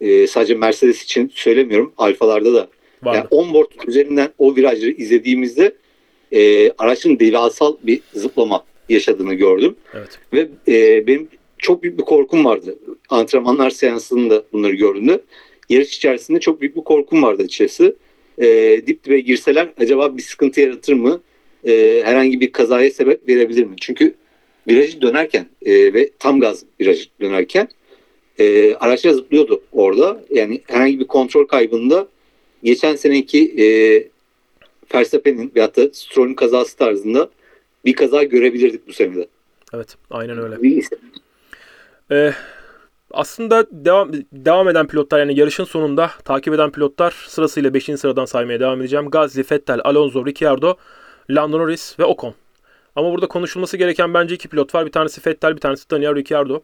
e, sadece Mercedes için söylemiyorum. Alfalarda da. Vardı. Yani onboard üzerinden o virajları izlediğimizde e, araçın devasal bir zıplama yaşadığını gördüm. Evet. Ve e, benim çok büyük bir korkum vardı. Antrenmanlar seansında bunları gördüğümde. Yarış içerisinde çok büyük bir korkum vardı açıkçası. E, dip dibe girseler acaba bir sıkıntı yaratır mı? E, herhangi bir kazaya sebep verebilir mi? Çünkü virajı dönerken e, ve tam gaz virajı dönerken e, araçlar zıplıyordu orada. Yani herhangi bir kontrol kaybında geçen seneki e, Verstappen'in veyahut da Stroll'ün kazası tarzında bir kaza görebilirdik bu senede. Evet. Aynen öyle. Bir- Ee, aslında devam devam eden pilotlar yani yarışın sonunda takip eden pilotlar sırasıyla 5. sıradan saymaya devam edeceğim. Gasly, Vettel, Alonso, Ricciardo, Lando Norris ve Ocon. Ama burada konuşulması gereken bence iki pilot var. Bir tanesi Vettel, bir tanesi Daniel Ricciardo.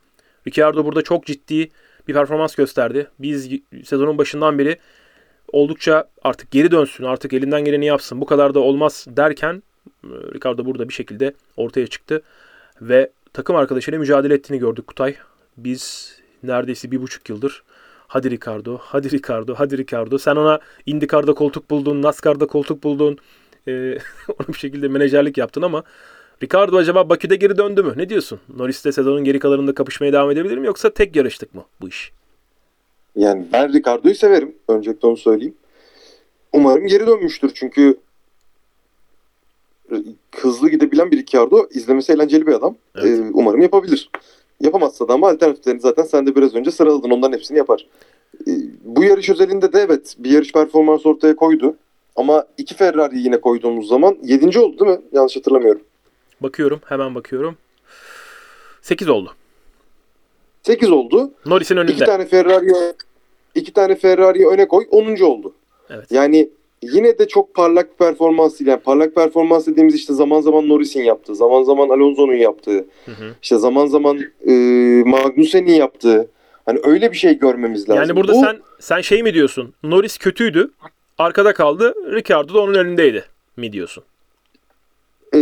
Ricciardo burada çok ciddi bir performans gösterdi. Biz sezonun başından beri oldukça artık geri dönsün, artık elinden geleni yapsın. Bu kadar da olmaz derken Ricardo burada bir şekilde ortaya çıktı ve takım arkadaşıyla mücadele ettiğini gördük Kutay. Biz neredeyse bir buçuk yıldır hadi Ricardo, hadi Ricardo, hadi Ricardo. Sen ona IndyCar'da koltuk buldun, NASCAR'da koltuk buldun. Ee, (laughs) ona bir şekilde menajerlik yaptın ama Ricardo acaba Bakü'de geri döndü mü? Ne diyorsun? Norris'te sezonun geri kalanında kapışmaya devam edebilir mi yoksa tek yarıştık mı bu iş? Yani ben Ricardo'yu severim. Öncelikle onu söyleyeyim. Umarım geri dönmüştür çünkü hızlı gidebilen bir Ricardo izlemesi eğlenceli bir adam. Evet. Ee, umarım yapabilir. Yapamazsa da ama alternatiflerini zaten sen de biraz önce sıraladın. Onların hepsini yapar. Ee, bu yarış özelinde de evet bir yarış performansı ortaya koydu. Ama iki Ferrari yine koyduğumuz zaman 7. oldu değil mi? Yanlış hatırlamıyorum. Bakıyorum, hemen bakıyorum. 8 oldu. 8 oldu. Norris'in önünde. İki tane Ferrari'ye iki tane Ferrari'ye öne koy 10. oldu. Evet. Yani yine de çok parlak performans değil. Yani parlak performans dediğimiz işte zaman zaman Norris'in yaptığı, zaman zaman Alonso'nun yaptığı, Hı hı. işte zaman zaman e, Magnussen'in yaptığı. Hani öyle bir şey görmemiz lazım. Yani burada Bu, sen sen şey mi diyorsun? Norris kötüydü. Arkada kaldı. Ricardo da onun önündeydi mi diyorsun? e,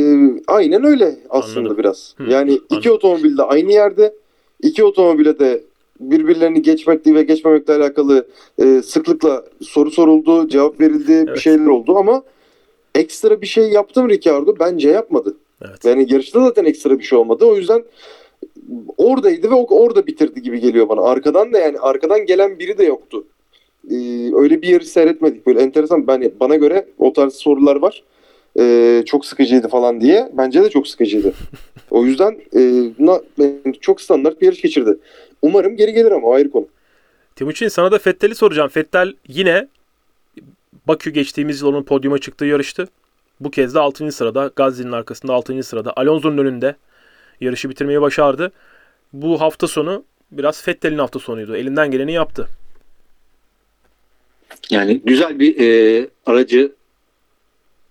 aynen öyle aslında Anladım. biraz. Hı, yani iki anladım. otomobil de aynı yerde. iki otomobile de birbirlerini geçmekle ve geçmemekle alakalı e, sıklıkla soru soruldu, cevap verildi, bir Evet. şeyler oldu ama ekstra bir şey yaptı mı Ricardo? Bence yapmadı. Evet. Yani yarışta zaten ekstra bir şey olmadı. O yüzden oradaydı ve orada bitirdi gibi geliyor bana. Arkadan da yani arkadan gelen biri de yoktu. Ee, öyle bir yarış seyretmedik. Böyle enteresan. Ben bana göre o tarz sorular var. Ee, çok sıkıcıydı falan diye. Bence de çok sıkıcıydı. (laughs) O yüzden e, na- çok standart bir yarış geçirdi. Umarım geri gelir ama ayrı konu. Timuçin sana da Fettel'i soracağım. Fettel yine Bakü geçtiğimiz yıl onun podyuma çıktığı yarıştı. Bu kez de 6. sırada, Gazzi'nin arkasında 6. sırada, Alonso'nun önünde yarışı bitirmeyi başardı. Bu hafta sonu biraz Fettel'in hafta sonuydu. Elinden geleni yaptı. Yani güzel bir e, aracı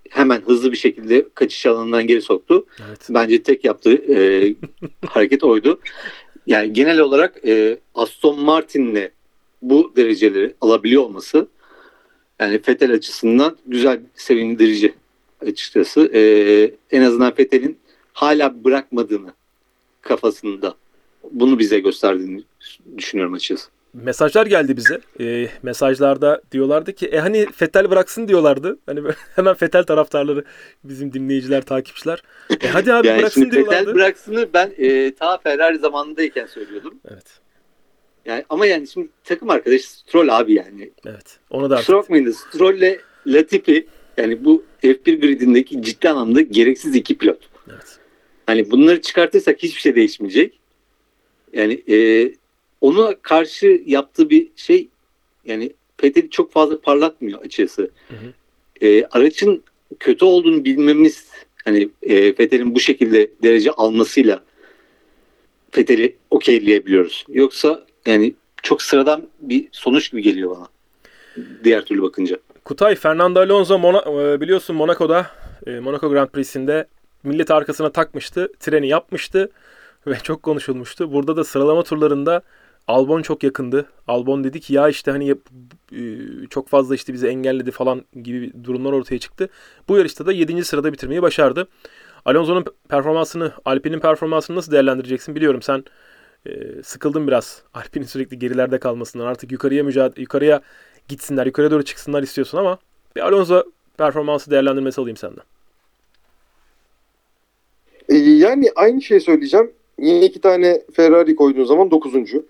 hemen hızlı bir şekilde kaçış alanından geri soktu. Evet. Bence tek yaptığı e, (laughs) hareket oydu. Yani genel olarak e, Aston Martin'le bu dereceleri alabiliyor olması yani Vettel açısından güzel sevindirici açıkçası. E, en azından Vettel'in hala bırakmadığını kafasında bunu bize gösterdiğini düşünüyorum açıkçası. Mesajlar geldi bize. Ee, mesajlarda diyorlardı ki e hani Fettel bıraksın diyorlardı. Hani böyle (laughs) hemen Fettel taraftarları bizim dinleyiciler, takipçiler. E hadi abi yani bıraksın şimdi diyorlardı. Vettel bıraksını ben e, ta Ferrari zamanındayken söylüyordum. Evet. Yani ama yani şimdi takım arkadaşı Stroll abi yani. Evet. Onu da Kusura bakmayın da Stroll'le Latifi yani bu F1 gridindeki ciddi anlamda gereksiz iki pilot. evet. Hani bunları çıkartırsak hiçbir şey değişmeyecek. Yani e, ona karşı yaptığı bir şey yani Vettel'i çok fazla parlatmıyor. Hı hı. E, aracın kötü olduğunu bilmemiz hani e, Vettel'in bu şekilde derece almasıyla Vettel'i okeyleyebiliyoruz. Yoksa yani çok sıradan bir sonuç gibi geliyor bana. Diğer türlü bakınca. Kutay, Fernando Alonso Mona- e, biliyorsun Monaco'da e, Monaco Grand Prix'sinde millet arkasına takmıştı. Treni yapmıştı ve çok konuşulmuştu. Burada da sıralama turlarında Albon çok yakındı. Albon dedi ki ya işte hani e, çok fazla işte bizi engelledi falan gibi durumlar ortaya çıktı. Bu yarışta da 7. sırada bitirmeyi başardı. Alonso'nun performansını, Alpine'in performansını nasıl değerlendireceksin biliyorum sen e, sıkıldın biraz (laughs) Alpine'in sürekli gerilerde kalmasından. Artık yukarıya mücadele yukarıya gitsinler, yukarıya doğru çıksınlar istiyorsun ama bir Alonso performansı değerlendirmesi alayım senden. Ee, yani aynı şeyi söyleyeceğim. Yine iki tane Ferrari koyduğun zaman dokuzuncu.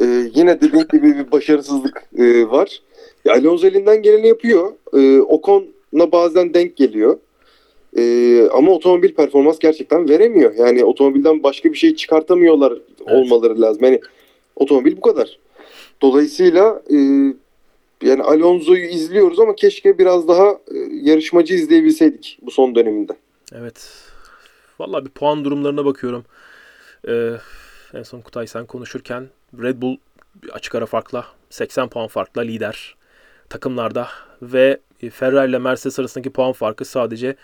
Ee, yine dediğim gibi bir başarısızlık e, var. Ya, Alonso elinden geleni yapıyor. Ee, Ocon'la bazen denk geliyor. Ee, ama otomobil performans gerçekten veremiyor. Yani otomobilden başka bir şey çıkartamıyorlar olmaları lazım. Yani otomobil bu kadar. Dolayısıyla e, yani Alonso'yu izliyoruz ama keşke biraz daha e, yarışmacı izleyebilseydik bu son döneminde. Evet. Vallahi bir puan durumlarına bakıyorum. Ee, en son Kutay sen konuşurken Red Bull açık ara farkla 80 puan farkla lider takımlarda ve Ferrari ile Mercedes arasındaki puan farkı sadece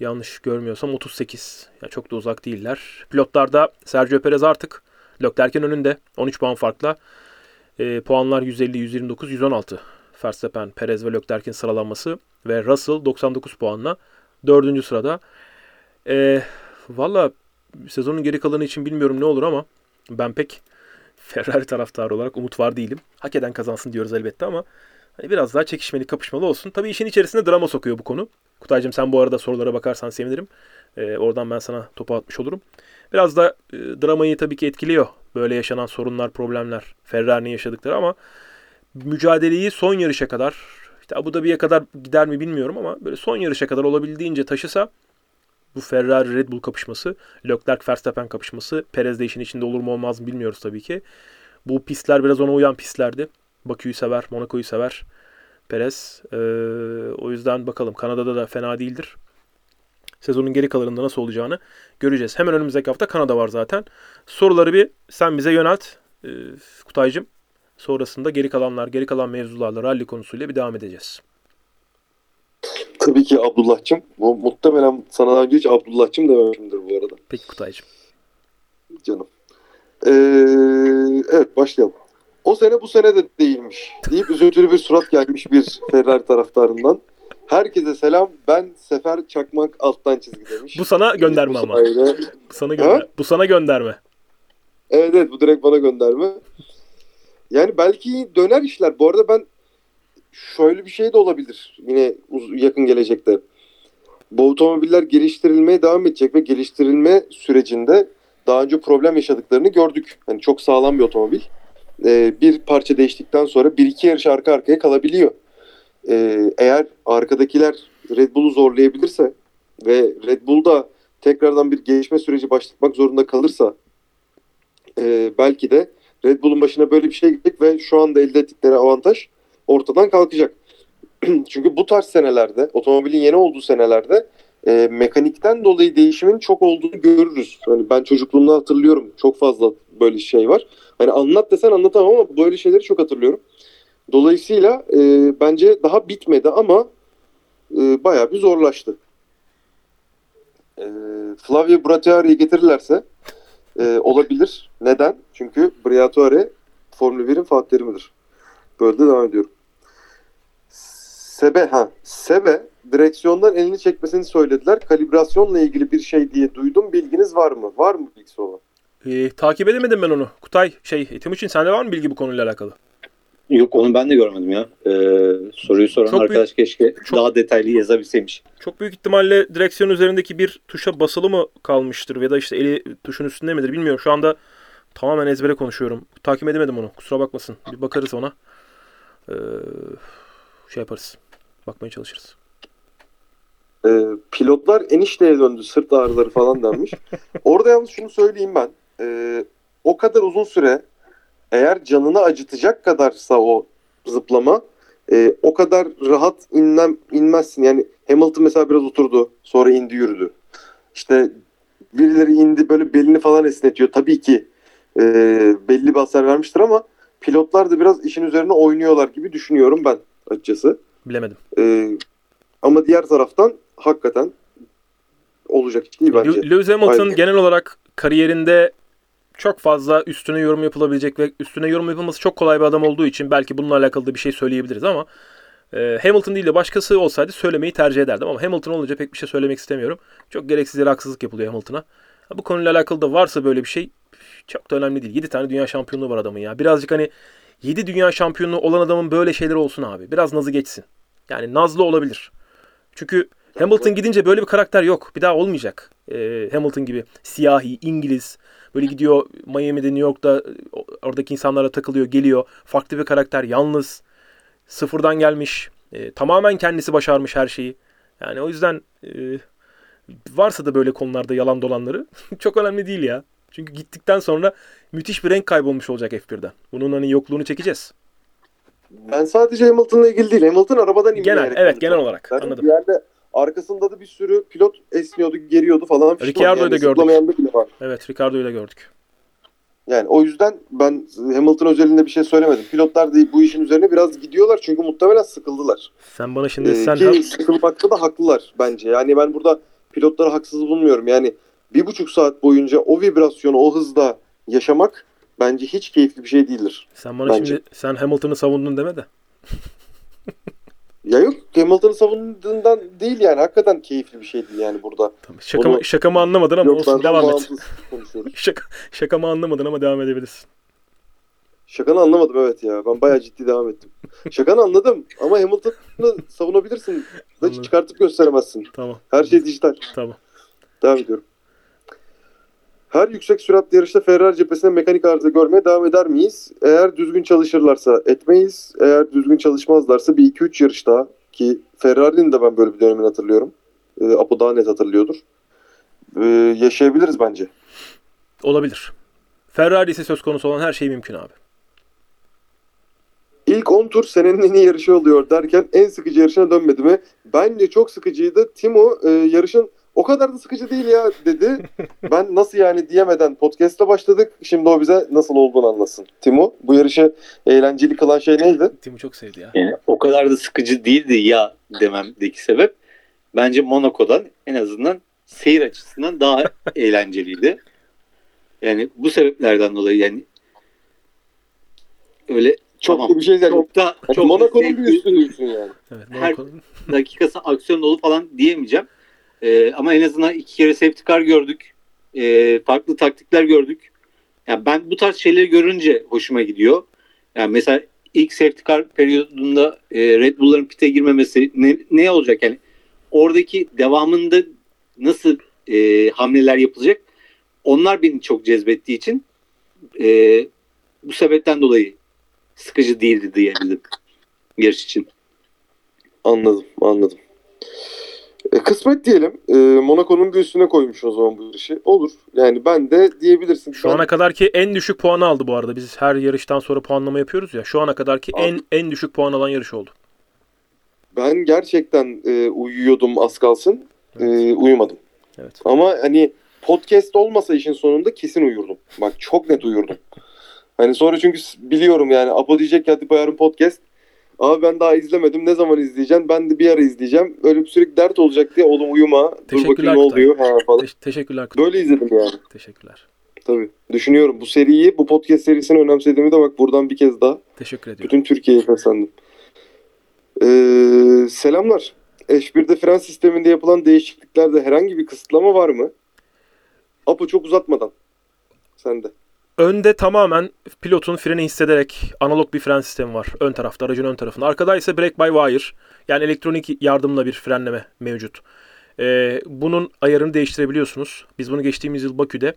yanlış görmüyorsam 38. Yani çok da uzak değiller. Pilotlarda Sergio Perez artık Leclerc'in önünde 13 puan farkla. Ee, puanlar 150, 129, 116. Verstappen, Perez ve Leclerc'in sıralanması ve Russell 99 puanla 4. sırada. Ee, Valla sezonun geri kalanı için bilmiyorum ne olur ama ben pek Ferrari taraftarı olarak umut var değilim. Hak eden kazansın diyoruz elbette ama hani biraz daha çekişmeli kapışmalı olsun. Tabii işin içerisinde drama sokuyor bu konu. Kutaycığım sen bu arada sorulara bakarsan sevinirim. Ee, oradan ben sana topu atmış olurum. Biraz da e, dramayı tabii ki etkiliyor. Böyle yaşanan sorunlar, problemler. Ferrari'nin yaşadıkları ama mücadeleyi son yarışa kadar işte Abu Dhabi'ye kadar gider mi bilmiyorum ama böyle son yarışa kadar olabildiğince taşısa bu Ferrari Red Bull kapışması, Leclerc Verstappen kapışması, Perez de işin içinde olur mu olmaz mı bilmiyoruz tabii ki. Bu pistler biraz ona uyan pistlerdi. Bakü'yü sever, Monaco'yu sever Perez. Ee, o yüzden bakalım Kanada'da da fena değildir. Sezonun geri kalanında nasıl olacağını göreceğiz. Hemen önümüzdeki hafta Kanada var zaten. Soruları bir sen bize yönelt ee, Kutaycığım. Sonrasında geri kalanlar, geri kalan mevzularla rally konusuyla bir devam edeceğiz. Tabii ki Abdullah'cım. Bu muhtemelen sana daha önce hiç Abdullah'cım dememişimdir bu arada. Peki Kutaycığım. Canım. Ee, evet başlayalım. O sene bu sene de değilmiş. Deyip üzüntülü bir surat gelmiş bir Ferrari taraftarından. Herkese selam. Ben Sefer Çakmak alttan çizgi demiş. Bu sana gönderme ama. sayede- Bu sana gönder. Bu sana gönderme. Evet evet bu direkt bana gönderme. Yani belki döner işler. Bu arada ben şöyle bir şey de olabilir. Yine yakın gelecekte. Bu otomobiller geliştirilmeye devam edecek ve geliştirilme sürecinde daha önce problem yaşadıklarını gördük. Hani çok sağlam bir otomobil. Ee, bir parça değiştikten sonra bir iki yarış arka arkaya kalabiliyor. Ee, eğer arkadakiler Red Bull'u zorlayabilirse ve Red Bull da tekrardan bir gelişme süreci başlatmak zorunda kalırsa e, belki de Red Bull'un başına böyle bir şey gelecek ve şu anda elde ettikleri avantaj ortadan kalkacak. (clears throat) Çünkü bu tarz senelerde, otomobilin yeni olduğu senelerde e, mekanikten dolayı değişimin çok olduğunu görürüz. Hani ben çocukluğumda hatırlıyorum. Çok fazla böyle şey var. Hani anlat desen anlatamam ama böyle şeyleri çok hatırlıyorum. Dolayısıyla e, bence daha bitmedi ama e, bayağı bir zorlaştı. E, Flavio Briatore'yi getirirlerse e, olabilir. Neden? Çünkü Briatore Formula 1'in Fatih Terim'idir. Böyle de devam ediyorum. Sebe ha Sebe direksiyondan elini çekmesini söylediler. Kalibrasyonla ilgili bir şey diye duydum. Bilginiz var mı? Var mı bilgisi olan? Ee, takip edemedim ben onu. Kutay, şey, Timuçin sende var mı bilgi bu konuyla alakalı? Yok onu ben de görmedim ya. Ee, soruyu soran Çok arkadaş keşke çok- daha detaylı yazabilseymiş. Çok büyük ihtimalle direksiyon üzerindeki bir tuşa basılı mı kalmıştır ya da işte eli tuşun üstünde midir bilmiyorum. Şu anda tamamen ezbere konuşuyorum. Takip edemedim onu. Kusura bakmasın. Bir bakarız ona. Ee, şey yaparız. Bakmaya çalışırız. Ee, pilotlar enişteye döndü sırt ağrıları falan denmiş. (laughs) Orada yalnız şunu söyleyeyim ben. Ee, o kadar uzun süre eğer canını acıtacak kadarsa o zıplama e, o kadar rahat inmem, inmezsin. Yani Hamilton mesela biraz oturdu sonra indi yürüdü. İşte birileri indi böyle belini falan esnetiyor. Tabii ki e, belli bir hasar vermiştir ama pilotlar da biraz işin üzerine oynuyorlar gibi düşünüyorum ben açıkçası. Bilemedim. Ee, ama diğer taraftan hakikaten olacak iş değil bence. Lewis Hamilton genel olarak kariyerinde çok fazla üstüne yorum yapılabilecek ve üstüne yorum yapılması çok kolay bir adam olduğu için belki bununla alakalı da bir şey söyleyebiliriz ama e, Hamilton değil de başkası olsaydı söylemeyi tercih ederdim ama Hamilton olunca pek bir şey söylemek istemiyorum. Çok gereksiz yere haksızlık yapılıyor Hamilton'a. Ha, Bu konuyla alakalı da varsa böyle bir şey çok da önemli değil. 7 tane dünya şampiyonluğu var adamın ya. Birazcık hani 7 dünya şampiyonluğu olan adamın böyle şeyleri olsun abi. Biraz nazı geçsin. Yani nazlı olabilir. Çünkü Hamilton gidince böyle bir karakter yok. Bir daha olmayacak. Ee, Hamilton gibi siyahi, İngiliz. Böyle gidiyor Miami'de, New York'ta oradaki insanlara takılıyor, geliyor. Farklı bir karakter, yalnız. Sıfırdan gelmiş. e, tamamen kendisi başarmış her şeyi. Yani o yüzden e, varsa da böyle konularda yalan dolanları (laughs) çok önemli değil ya. Çünkü gittikten sonra müthiş bir renk kaybolmuş olacak F1'den. Bunun hani yokluğunu çekeceğiz. Ben sadece Hamilton'la ilgili değil. Hamilton arabadan Genel, inmeyerek evet kaldı. genel olarak. Zaten Anladım. Bir yerde arkasında da bir sürü pilot esniyordu, geriyordu falan. fişman. Ricciardo'yu da gördük. bile var. Evet Ricardo'yu da gördük. Yani o yüzden ben Hamilton özelinde bir şey söylemedim. Pilotlar da bu işin üzerine biraz gidiyorlar çünkü muhtemelen sıkıldılar. Sen bana şimdi Ee, sen ki sıkılmakta da haklılar bence. Yani ben burada pilotları haksız bulmuyorum. Yani bir buçuk saat boyunca o vibrasyonu o hızda yaşamak bence hiç keyifli bir şey değildir. sen bana bence. şimdi sen Hamilton'ı savundun deme de. Ya yok Hamilton'ı savunduğundan değil yani. Hakikaten keyifli bir şey değil yani burada. Tamam. Şakamı, Onu- şakamı anlamadın ama Yok olsun devam et. (laughs) Şaka, şakamı anlamadın ama devam edebilirsin. Şakanı anlamadım evet ya. Ben bayağı ciddi devam ettim. Şakanı anladım ama Hamilton'ı savunabilirsin. Da çıkartıp gösteremezsin. Tamam. Her şey dijital. Tamam. Devam ediyorum. Her yüksek süratli yarışta Ferrari cephesinde mekanik arıza görmeye devam eder miyiz? Eğer düzgün çalışırlarsa etmeyiz. Eğer düzgün çalışmazlarsa bir 2-3 yarış daha ki Ferrari'nin de ben böyle bir dönemini hatırlıyorum. E, Apo daha net hatırlıyordur. E, yaşayabiliriz bence. Olabilir. Ferrari ise söz konusu olan her şey mümkün abi. İlk 10 tur senenin en iyi yarışı oluyor derken en sıkıcı yarışına dönmedi mi? Bence çok sıkıcıydı. Timo e, yarışın o kadar da sıkıcı değil ya dedi. (laughs) ben nasıl yani diyemeden podcast'a başladık. Şimdi o bize nasıl olduğunu anlasın. Timo bu yarışı eğlenceli kılan şey neydi? Tim'i çok sevdi ya. Yani o kadar da sıkıcı değildi ya dememdeki sebep bence Monaco'dan en azından seyir açısından daha (laughs) eğlenceliydi. Yani bu sebeplerden dolayı yani öyle Çok tamam, bir şey yani. çok da Yani çok Monaco'nun bir üstü diyorsun yani. Evet, Her- dakikası aksiyon dolu falan diyemeyeceğim. Ee, ama en azından iki kere safety car gördük. Ee, farklı taktikler gördük. Yani ben bu tarz şeyleri görünce hoşuma gidiyor. Yani mesela ilk safety car periyodunda e, Red Bull'ların pite girmemesi ne, ne olacak yani? Oradaki devamında nasıl e, hamleler yapılacak? onlar beni çok cezbettiği için e, bu sebepten dolayı sıkıcı değildi diyebilirim yarış için. Anladım, anladım. E, kısmet diyelim. E, Monaco'nun bir üstüne koymuş o zaman bu yarışı. Olur. Yani ben de diyebilirsin. Şu ana kadarki en düşük puanı aldı bu arada. Biz her yarıştan sonra puanlama yapıyoruz ya. Şu ana kadarki Abi. en en düşük puan alan yarış oldu. Ben gerçekten e, uyuyordum az kalsın. E, uyumadım. Evet. Ama hani podcast olmasa işin sonunda kesin uyurdum. Bak çok net uyurdum. (laughs) Hani sonra çünkü biliyorum yani Apo diyecek ki hadi yarın podcast. Abi ben daha izlemedim. Ne zaman izleyeceğim? Ben de bir ara izleyeceğim. Bir sürekli dert olacak diye oğlum uyuma. Dur bakayım ne oluyor ha falan. Te- teşekkürler. Kutay. Böyle izledim yani. Teşekkürler. Tabii. Düşünüyorum. Bu seriyi, bu podcast serisini önemsediğimi de bak buradan bir kez daha Teşekkür ediyorum. bütün Türkiye'ye seslendim. Ee, selamlar. F1'de fren sisteminde yapılan değişikliklerde herhangi bir kısıtlama var mı? Apo çok uzatmadan. Sen de. Önde tamamen pilotun freni hissederek analog bir fren sistemi var. Ön tarafta, aracın ön tarafında. Arkada ise brake by wire. Yani elektronik yardımla bir frenleme mevcut. Ee, bunun ayarını değiştirebiliyorsunuz. Biz bunu geçtiğimiz yıl Bakü'de.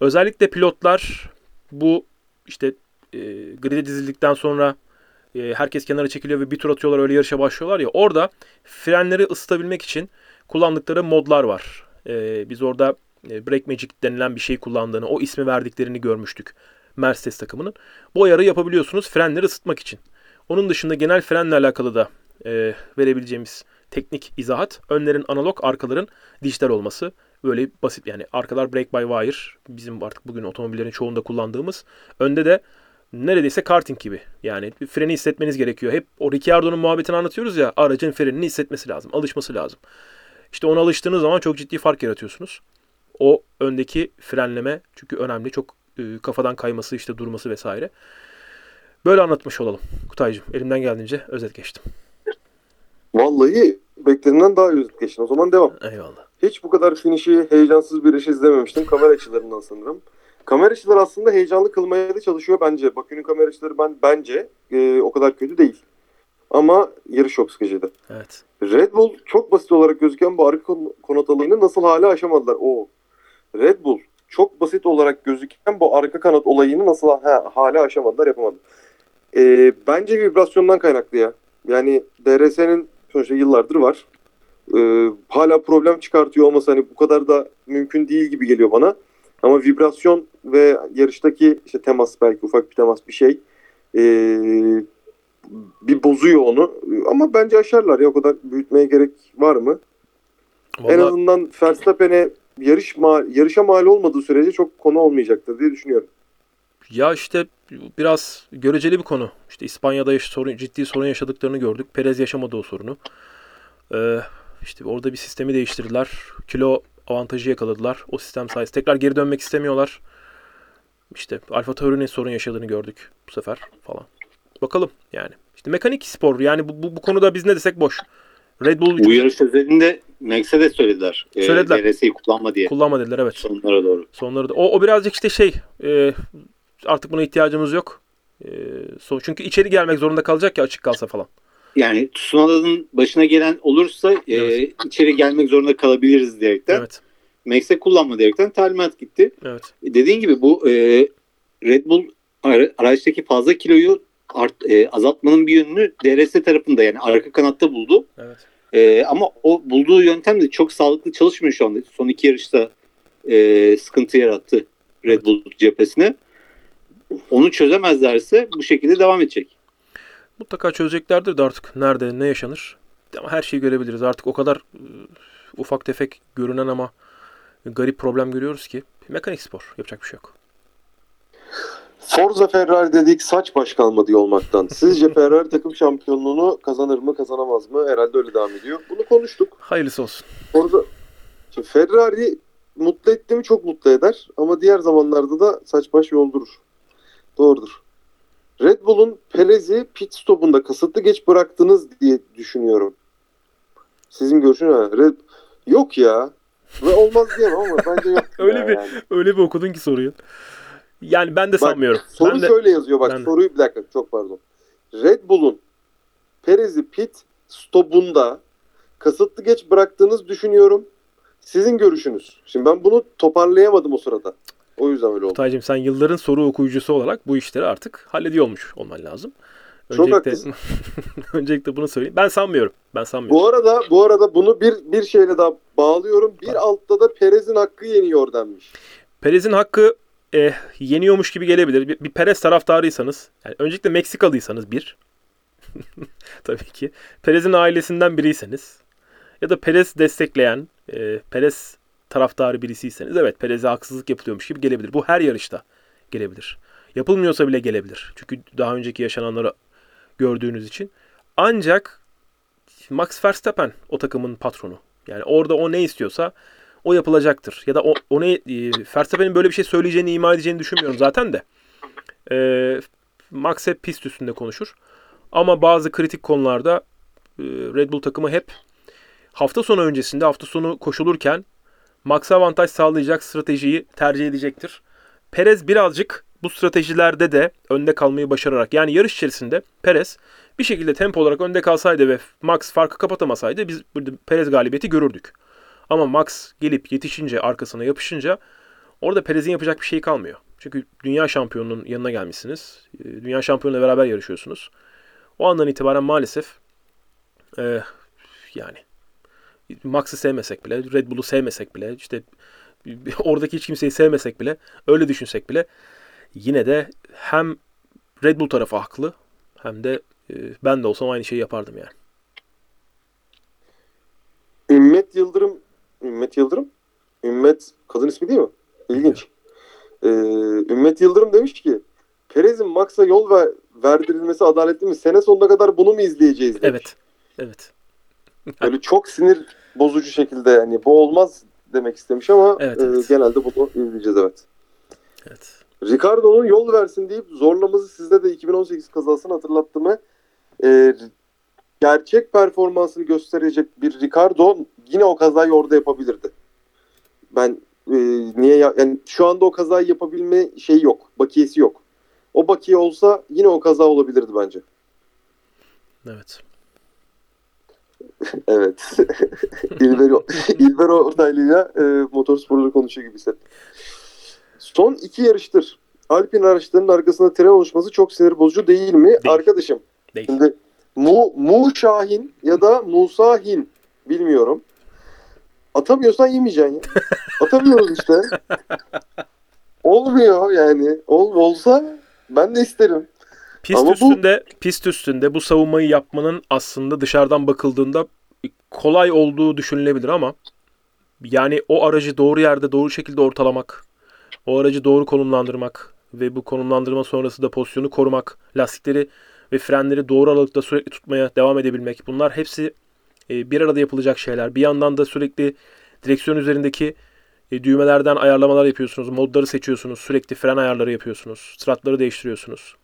Özellikle pilotlar bu işte e, grid'e dizildikten sonra e, herkes kenara çekiliyor ve bir tur atıyorlar öyle yarışa başlıyorlar ya. Orada frenleri ısıtabilmek için kullandıkları modlar var. E, biz orada e, Brake Magic denilen bir şey kullandığını, o ismi verdiklerini görmüştük Mercedes takımının. Bu ayarı yapabiliyorsunuz frenleri ısıtmak için. Onun dışında genel frenle alakalı da e, verebileceğimiz teknik izahat önlerin analog, arkaların dijital olması. Böyle basit yani arkalar brake by wire bizim artık bugün otomobillerin çoğunda kullandığımız. Önde de neredeyse karting gibi. Yani freni hissetmeniz gerekiyor. Hep o Ricciardo'nun muhabbetini anlatıyoruz ya aracın frenini hissetmesi lazım, alışması lazım. İşte ona alıştığınız zaman çok ciddi fark yaratıyorsunuz. O öndeki frenleme çünkü önemli. Çok e, kafadan kayması işte durması vesaire. Böyle anlatmış olalım. Kutaycığım elimden geldiğince özet geçtim. Vallahi beklediğimden daha özet geçtin. O zaman devam. Eyvallah. Hiç bu kadar finişi heyecansız bir iş izlememiştim. Kamera açılarından sanırım. Kamera açıları aslında heyecanlı kılmaya da çalışıyor bence. Bakü'nün kamera açıları ben bence e, o kadar kötü değil. Ama yarış çok sıkıcıydı. Evet. Red Bull çok basit olarak gözüken bu arka kon- kanat olayını nasıl hala aşamadılar? O Red Bull çok basit olarak gözüken bu arka kanat olayını nasıl ha, hala aşamadılar yapamadı. Ee, bence vibrasyondan kaynaklı ya. Yani DRS'nin sonuçta yıllardır var. Ee, hala problem çıkartıyor olması hani bu kadar da mümkün değil gibi geliyor bana. Ama vibrasyon ve yarıştaki işte temas belki ufak bir temas bir şey ee, bir bozuyor onu. Ama bence aşarlar ya o kadar büyütmeye gerek var mı? En Vallahi azından Verstappen'e yarış ma yarışa mal olmadığı sürece çok konu olmayacaktır diye düşünüyorum. ya işte biraz göreceli bir konu. İşte İspanya'da sorun, ciddi sorun yaşadıklarını gördük. Perez yaşamadı o sorunu. Ee, işte orada bir sistemi değiştirdiler. Kilo avantajı yakaladılar. O sistem sayesinde tekrar geri dönmek istemiyorlar. İşte Alfa Tauri'nin sorun yaşadığını gördük bu sefer falan. Bakalım yani. İşte mekanik spor yani bu, bu, bu konuda biz ne desek boş. Red Bull Bu yarış özelinde Max'e de söylediler. E, Söylediler. DRS'yi kullanma diye. kullanma dediler evet. Sonlara doğru. Sonları da. O, o birazcık işte şey e, artık buna ihtiyacımız yok. E, son, çünkü içeri gelmek zorunda kalacak ya açık kalsa falan. Yani Tsunoda'nın başına gelen olursa e, Evet. içeri gelmek zorunda kalabiliriz diyerekten. Evet. Max'e kullanma diyerekten talimat gitti. Evet. Dediğin gibi bu e, Red Bull ara- araçtaki fazla kiloyu art, e, azaltmanın bir yönünü DRS tarafında yani arka kanatta buldu. Evet. E, ama o bulduğu yöntem de çok sağlıklı çalışmıyor şu anda. Son iki yarışta e, sıkıntı yarattı Red Bull cephesine. Onu çözemezlerse bu şekilde devam edecek. Mutlaka çözeceklerdir de artık nerede ne yaşanır. Ama her şeyi görebiliriz. Artık o kadar e, ufak tefek görünen ama garip problem görüyoruz ki. Mekanik spor. Yapacak bir şey yok. Forza Ferrari dedik saç baş kalmadı olmaktan. Sizce Ferrari takım şampiyonluğunu kazanır mı kazanamaz mı? Herhalde öyle devam ediyor. Bunu konuştuk. Hayırlısı olsun. Forza Şimdi Ferrari mutlu etti mi çok mutlu eder. Ama diğer zamanlarda da saç baş yoldurur. Doğrudur. Red Bull'un Perez'i pit stopunda kasıtlı geç bıraktınız diye düşünüyorum. Sizin görüşün ha. Red... Yok ya. Ve olmaz diyemem ama bence (laughs) yok. Öyle ya bir- yani. Öyle bir okudun ki soruyu. Yani ben de Bak, sanmıyorum. Soru ben de, şöyle yazıyor bak ben de. soruyu bir dakika çok pardon. Red Bull'un Perez'i pit stopunda kasıtlı geç bıraktığınız düşünüyorum. Sizin görüşünüz. Şimdi ben bunu toparlayamadım o sırada. O yüzden öyle oldu. Kutaycığım sen yılların soru okuyucusu olarak bu işleri artık hallediyormuş olman lazım. Çok haklısın. (laughs) öncelikle bunu söyleyeyim. Ben sanmıyorum. Ben sanmıyorum. Bu arada bu arada bunu bir bir şeyle daha bağlıyorum. Bir altta da Perez'in hakkı yeniyor denmiş. Perez'in hakkı eh, yeniyormuş gibi gelebilir. Bir, bir Perez taraftarıysanız, yani öncelikle Meksikalıysanız bir, (laughs) tabii ki. Perez'in ailesinden biriyseniz ya da Perez destekleyen, e, Perez taraftarı birisiyseniz evet Perez'e haksızlık yapılıyormuş gibi gelebilir. Bu her yarışta gelebilir. Yapılmıyorsa bile gelebilir. Çünkü daha önceki yaşananları gördüğünüz için. Ancak Max Verstappen o takımın patronu. Yani orada o ne istiyorsa o yapılacaktır. Ya da o, o ne, e, Verstappen'in böyle bir şey söyleyeceğini, ima edeceğini düşünmüyorum zaten de. E, Max hep pist üstünde konuşur. Ama bazı kritik konularda e, Red Bull takımı hep hafta sonu öncesinde, hafta sonu koşulurken Max'a avantaj sağlayacak stratejiyi tercih edecektir. Perez birazcık bu stratejilerde de önde kalmayı başararak yani yarış içerisinde Perez bir şekilde tempo olarak önde kalsaydı ve Max farkı kapatamasaydı biz burada Perez galibiyeti görürdük. Ama Max gelip yetişince arkasına yapışınca orada Perez'in yapacak bir şey kalmıyor. Çünkü dünya şampiyonunun yanına gelmişsiniz. Ee, Dünya şampiyonuyla beraber yarışıyorsunuz. O andan itibaren maalesef e, yani Max'ı sevmesek bile, Red Bull'u sevmesek bile, işte (laughs) oradaki hiç kimseyi sevmesek bile, öyle düşünsek bile yine de hem Red Bull tarafı haklı hem de e, ben de olsam aynı şeyi yapardım yani. Ümmet Yıldırım Ümmet Yıldırım? Ümmet kadın ismi değil mi? İlginç. Ee, Ümmet Yıldırım demiş ki Perez'in Max'a yol ver, verdirilmesi adaletli mi? Sene sonuna kadar bunu mu izleyeceğiz demiş. Evet. Evet. (laughs) Böyle çok sinir bozucu şekilde yani bu olmaz demek istemiş ama Evet, e, evet. genelde bunu izleyeceğiz evet. Evet. Ricardo'nun yol versin deyip zorlaması sizde de 2018 kazasını hatırlattı mı? Ee, gerçek performansını gösterecek bir Ricardo yine o kazayı orada yapabilirdi. Ben e, niye ya, yani şu anda o kazayı yapabilme şeyi yok. Bakiyesi yok. O bakiye olsa yine o kaza olabilirdi bence. Evet. (laughs) Evet. (laughs) İlber, İlber Ortaylı'yla e, motorsporları konuşuyor gibi hissettim. Son iki yarıştır. Alpin araçlarının arkasında tren oluşması çok sinir bozucu değil mi? Değil. Arkadaşım Değil. şimdi Mu, Mu Şahin ya da Musa Hin bilmiyorum. Atamıyorsan yemeyeceksin ya. (laughs) Atamıyoruz işte. Olmuyor yani. Ol, olsa ben de isterim. Pist Ama bu- üstünde pist üstünde bu savunmayı yapmanın aslında dışarıdan bakıldığında kolay olduğu düşünülebilir ama yani o aracı doğru yerde doğru şekilde ortalamak, o aracı doğru konumlandırmak ve bu konumlandırma sonrası da pozisyonu korumak, lastikleri ve frenleri doğru aralıkta sürekli tutmaya devam edebilmek. Bunlar hepsi bir arada yapılacak şeyler. Bir yandan da sürekli direksiyon üzerindeki e, düğmelerden ayarlamalar yapıyorsunuz, modları seçiyorsunuz, sürekli fren ayarları yapıyorsunuz, stratları değiştiriyorsunuz.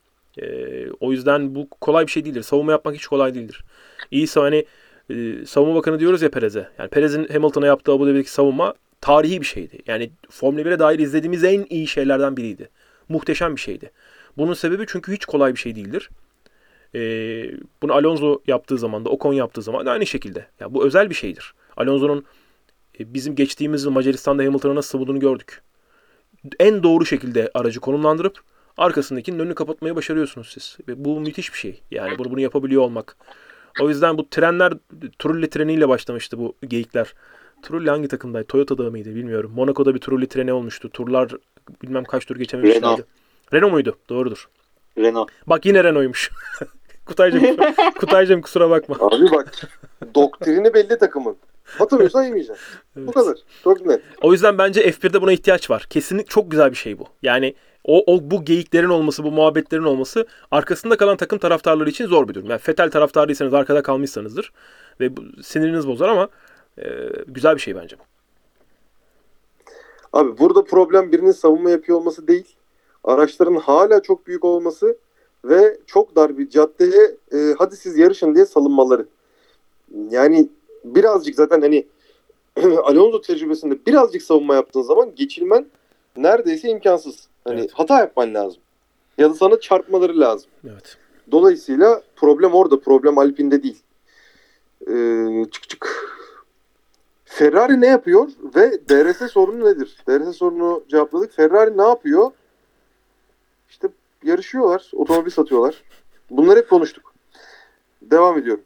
Ee, o yüzden bu kolay bir şey değildir. Savunma yapmak hiç kolay değildir. İyi hani e, savunma bakanı diyoruz ya Perez'e. Yani Perez'in Hamilton'a yaptığı Abu Dhabi'deki savunma tarihi bir şeydi. Yani Formula 1'e dair izlediğimiz en iyi şeylerden biriydi. Muhteşem bir şeydi. Bunun sebebi çünkü hiç kolay bir şey değildir. Ee, bunu Alonso yaptığı zaman da Ocon yaptığı zaman da aynı şekilde. Ya bu özel bir şeydir. Alonso'nun e, bizim geçtiğimiz yıl Macaristan'da Hamilton'a nasıl savunduğunu gördük. En doğru şekilde aracı konumlandırıp arkasındakinin önünü kapatmayı başarıyorsunuz siz. Ve bu müthiş bir şey. Yani bunu, bunu yapabiliyor olmak. O yüzden bu trenler Trulli treniyle başlamıştı bu geyikler. Trulli hangi takımdaydı? Toyota'da mıydı bilmiyorum. Monaco'da bir Trulli treni olmuştu. Turlar bilmem kaç tur geçememişlerdi. Renault. Renault muydu? Doğrudur. Renault. Bak yine Renault'ymuş. (laughs) Kutaycığım, (laughs) Kutaycığım kusura bakma. Abi bak doktrini belli takımın. Atamıyorsan yemeyeceksin. Bu Evet. kadar. Çok net. O yüzden bence F1'de buna ihtiyaç var. Kesinlikle çok güzel bir şey bu. Yani o, o bu geyiklerin olması, bu muhabbetlerin olması arkasında kalan takım taraftarları için zor bir durum. Yani Fetel taraftarıysanız arkada kalmışsanızdır ve bu, siniriniz bozar ama e, güzel bir şey bence bu. Abi burada problem birinin savunma yapıyor olması değil. Araçların hala çok büyük olması ve çok dar bir caddeye e, hadi siz yarışın diye salınmaları. Yani birazcık zaten hani (clears throat) Alonso tecrübesinde birazcık savunma yaptığın zaman geçilmen neredeyse imkansız. Hani Evet. hata yapman lazım. Ya da sana çarpmaları lazım. Evet. Dolayısıyla problem orada. Problem Alpine'de değil. Ee, çık çık. Ferrari ne yapıyor ve DRS sorunu nedir? DRS sorunu cevapladık. Ferrari ne yapıyor? İşte yarışıyorlar, otomobil satıyorlar. Bunları hep konuştuk. Devam ediyorum.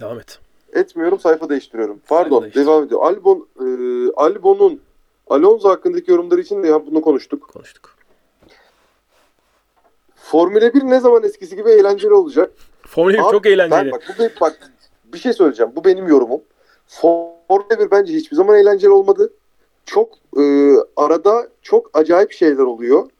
Devam et. Etmiyorum, sayfa değiştiriyorum. Pardon, değiştir. devam ediyor. Albon, e, Albon'un Alonso hakkındaki yorumları için de ya bunu konuştuk. Konuştuk. Formula 1 ne zaman eskisi gibi eğlenceli olacak? Formula 1 Abi, çok eğlenceli. Ben, bak, bu, be- bak bir şey söyleyeceğim. Bu benim yorumum. Formula 1 bence hiçbir zaman eğlenceli olmadı. Çok e, arada çok acayip şeyler oluyor.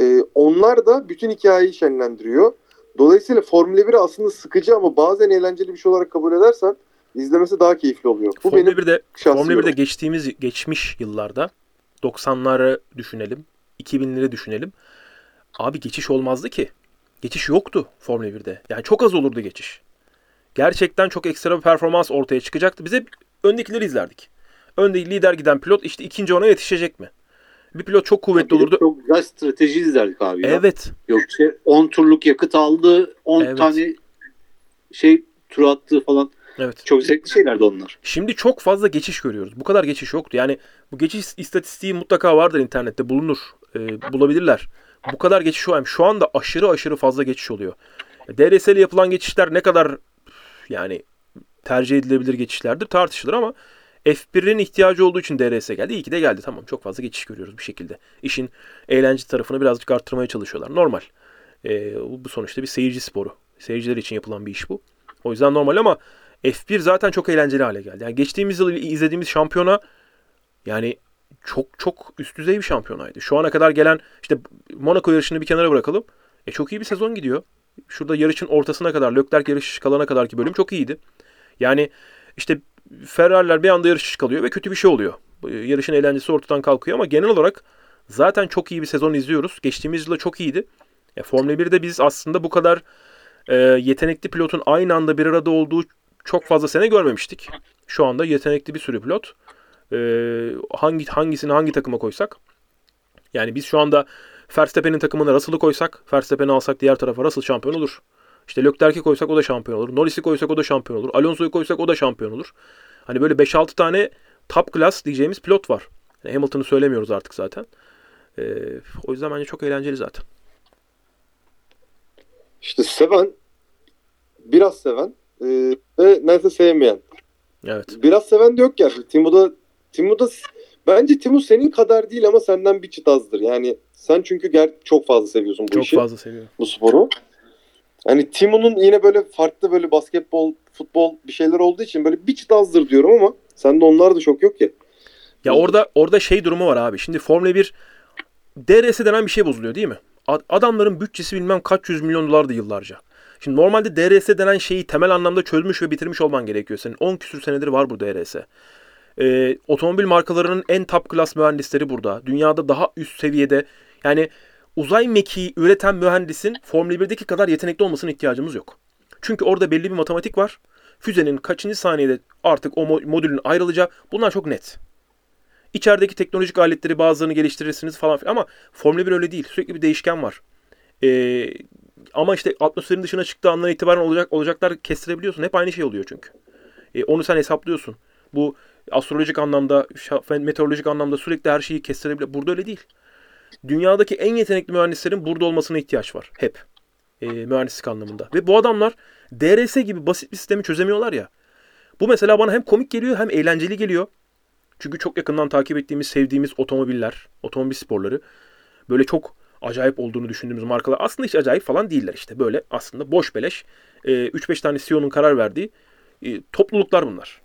E, onlar da bütün hikayeyi şenlendiriyor. Dolayısıyla Formula 1 aslında sıkıcı ama bazen eğlenceli bir şey olarak kabul edersen izlemesi daha keyifli oluyor. Bu Formula benim 1'de şahsi Formula 1'de yorumum. geçtiğimiz geçmiş yıllarda 90'ları düşünelim, 2000'leri düşünelim. Abi geçiş olmazdı ki. Geçiş yoktu Formula 1'de. Yani çok az olurdu geçiş. Gerçekten çok ekstra bir performans ortaya çıkacaktı. Biz hep öndekileri izlerdik. Önde lider giden pilot işte ikinci ona yetişecek mi? Bir pilot çok kuvvetli olurdu. Çok güzel strateji izlerdik abi ya. Evet. Yok işte 10 turluk yakıt aldı. 10 Evet. tane şey tur attı falan. Evet. Çok zevkli şeylerdi onlar. Şimdi çok fazla geçiş görüyoruz. Bu kadar geçiş yoktu. Yani bu geçiş istatistiği mutlaka vardır internette bulunur. Ee, bulabilirler. Bu kadar geçiş var. Şu anda aşırı aşırı fazla geçiş oluyor. DRS ile yapılan geçişler ne kadar yani tercih edilebilir geçişlerdir tartışılır ama F1'in ihtiyacı olduğu için DRS geldi. İyi ki de geldi. Tamam çok fazla geçiş görüyoruz bir şekilde. İşin eğlence tarafını birazcık arttırmaya çalışıyorlar. Normal. Bu bu sonuçta bir seyirci sporu. Seyirciler için yapılan bir iş bu. O yüzden normal ama F1 zaten çok eğlenceli hale geldi. Yani geçtiğimiz yıl izlediğimiz şampiyona yani çok çok üst düzey bir şampiyonaydı. Şu ana kadar gelen işte Monaco yarışını bir kenara bırakalım. E çok iyi bir sezon gidiyor. Şurada yarışın ortasına kadar, Leclerc yarış kalana kadar ki bölüm çok iyiydi. Yani işte Ferrari'ler bir anda yarış kalıyor ve kötü bir şey oluyor. Yarışın eğlencesi ortadan kalkıyor ama genel olarak zaten çok iyi bir sezon izliyoruz. Geçtiğimiz yılda çok iyiydi. E, Formula 1'de biz aslında bu kadar e, yetenekli pilotun aynı anda bir arada olduğu çok fazla sene görmemiştik. Şu anda yetenekli bir sürü pilot. E, hangi hangisini hangi takıma koysak? Yani biz şu anda Verstappen'in takımına Russell'ı koysak, Verstappen'i alsak diğer tarafa Russell şampiyon olur. İşte Leclerc'i koysak o da şampiyon olur. Norris'i koysak o da şampiyon olur. Alonso'yu koysak o da şampiyon olur. Hani böyle 5-6 tane top class diyeceğimiz pilot var. Yani Hamilton'ı söylemiyoruz artık zaten. E, o yüzden bence çok eğlenceli zaten. İşte seven, biraz seven e, ve neredeyse sevmeyen. Evet. Biraz seven de yok gerçi. Timu'da Timu'da bence Timu senin kadar değil ama senden bir çıt azdır. Yani sen çünkü ger çok fazla seviyorsun bu Çok işi, fazla seviyorum. bu sporu. Hani Timu'nun yine böyle farklı böyle basketbol, futbol bir şeyler olduğu için böyle bir çıt azdır diyorum ama sende onlar da çok yok ya. Ya orada orada şey durumu var abi. Şimdi Formula 1 DRS denen bir şey bozuluyor değil mi? Ad- Adamların bütçesi bilmem kaç yüz milyon dolardı yıllarca. Şimdi normalde DRS denen şeyi temel anlamda çözmüş ve bitirmiş olman gerekiyor. Senin 10 küsür senedir var bu DRS. Ee, otomobil markalarının en top class mühendisleri burada. Dünyada daha üst seviyede yani uzay mekiği üreten mühendisin Formula 1'deki kadar yetenekli olmasına ihtiyacımız yok. Çünkü orada belli bir matematik var. Füzenin kaçıncı saniyede artık o mo- modülün ayrılacağı bunlar çok net. İçerideki teknolojik aletleri bazılarını geliştirirsiniz falan filan ama Formula 1 öyle değil. Sürekli bir değişken var. Ee, ama işte atmosferin dışına çıktığı andan itibaren olacak olacaklar kestirebiliyorsun. Hep aynı şey oluyor çünkü. Ee, onu sen hesaplıyorsun. Bu astrolojik anlamda, meteorolojik anlamda sürekli her şeyi kestirebiliyor. Burada öyle değil. Dünyadaki en yetenekli mühendislerin burada olmasına ihtiyaç var. Hep. Ee, mühendislik anlamında. Ve bu adamlar DRS gibi basit bir sistemi çözemiyorlar ya. Bu mesela bana hem komik geliyor hem eğlenceli geliyor. Çünkü çok yakından takip ettiğimiz, sevdiğimiz otomobiller, otomobil sporları böyle çok acayip olduğunu düşündüğümüz markalar aslında hiç acayip falan değiller işte. Böyle aslında boş beleş e, 3-5 tane CEO'nun karar verdiği e, topluluklar bunlar.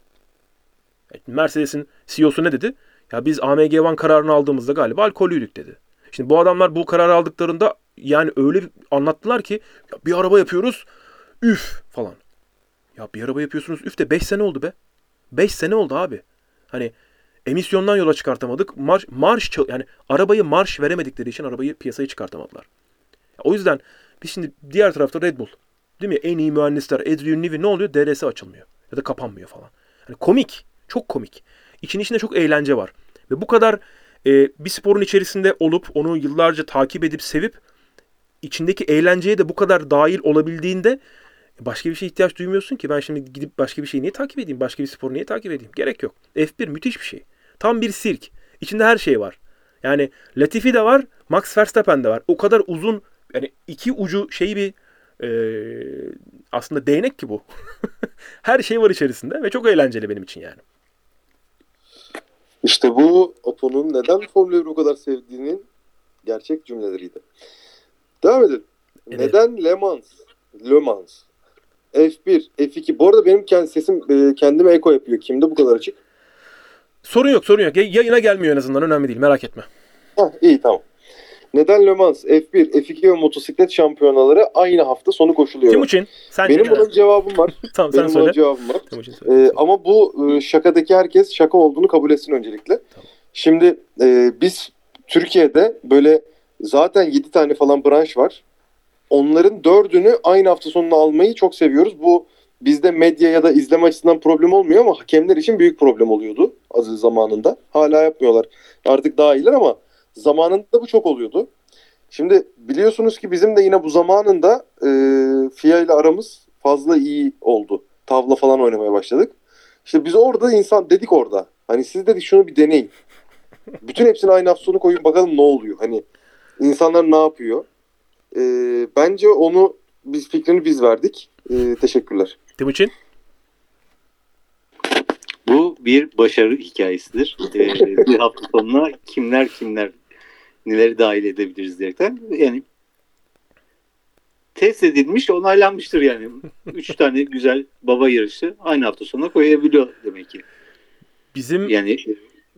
Mercedes'in CEO'su ne dedi? Ya biz AMG One kararını aldığımızda galiba alkollüydük dedi. Şimdi bu adamlar bu kararı aldıklarında yani öyle anlattılar ki ya bir araba yapıyoruz üf falan. Ya bir araba yapıyorsunuz üf de 5 sene oldu be. 5 sene oldu abi. Hani emisyondan yola çıkartamadık. Marş, marş yani arabayı marş veremedikleri için arabayı piyasaya çıkartamadılar. O yüzden biz şimdi diğer tarafta Red Bull. Değil mi? En iyi mühendisler Adrian Newey ne oluyor? DRS açılmıyor. Ya da kapanmıyor falan. Hani komik. Çok komik. İçin içinde çok eğlence var. Ve bu kadar e, bir sporun içerisinde olup onu yıllarca takip edip sevip içindeki eğlenceye de bu kadar dahil olabildiğinde Başka bir şeye ihtiyaç duymuyorsun ki. Ben şimdi gidip başka bir şeyi niye takip edeyim? Başka bir sporu niye takip edeyim? Gerek yok. F1 müthiş bir şey. Tam bir sirk. İçinde her şey var. Yani Latifi de var, Max Verstappen de var. O kadar uzun yani iki ucu şeyi bir e, aslında değnek ki bu. (laughs) her şey var içerisinde ve çok eğlenceli benim için yani. İşte bu Apo'nun neden Formula 1'i o kadar sevdiğinin gerçek cümleleriydi. Devam edelim. Evet. Neden Le Mans? Le Mans. F1, F2. Bu arada benim kendi sesim e, kendime eko yapıyor. Kimde bu kadar açık? Sorun yok, sorun yok. Yay- Yayına gelmiyor en azından. Önemli değil. Merak etme. Hah, iyi tamam. Neden Le Mans, F1, F2 ve motosiklet şampiyonaları aynı hafta sonu koşuluyor? Timuçin, sen Benim buna cevabım var. (laughs) tamam sen Benim buna söyle. cevabım var. Timuçin söyle. Ee, ama bu e, şakadaki herkes şaka olduğunu kabul etsin öncelikle. Tamam. Şimdi e, biz Türkiye'de böyle zaten 7 tane falan branş var. Onların dördünü aynı hafta sonuna almayı çok seviyoruz. Bu bizde medya ya da izleme açısından problem olmuyor ama hakemler için büyük problem oluyordu az zamanında. Hala yapmıyorlar. Artık daha iyiler ama zamanında bu çok oluyordu. Şimdi biliyorsunuz ki bizim de yine bu zamanında e, FIA ile aramız fazla iyi oldu. Tavla falan oynamaya başladık. İşte biz orada insan dedik orada. Hani siz dedik şunu bir deneyin. Bütün hepsini aynı hafta sonu koyun bakalım ne oluyor. Hani insanlar ne yapıyor. E, bence onu biz fikrini biz verdik. E, teşekkürler. Timuçin. Bu bir başarı hikayesidir. Ee, bir hafta sonuna kimler kimler neleri dahil edebiliriz diyerekten. Yani test edilmiş, onaylanmıştır yani. (laughs) Üç tane güzel baba yarışı aynı hafta sonuna koyabiliyor demek ki. Bizim Yani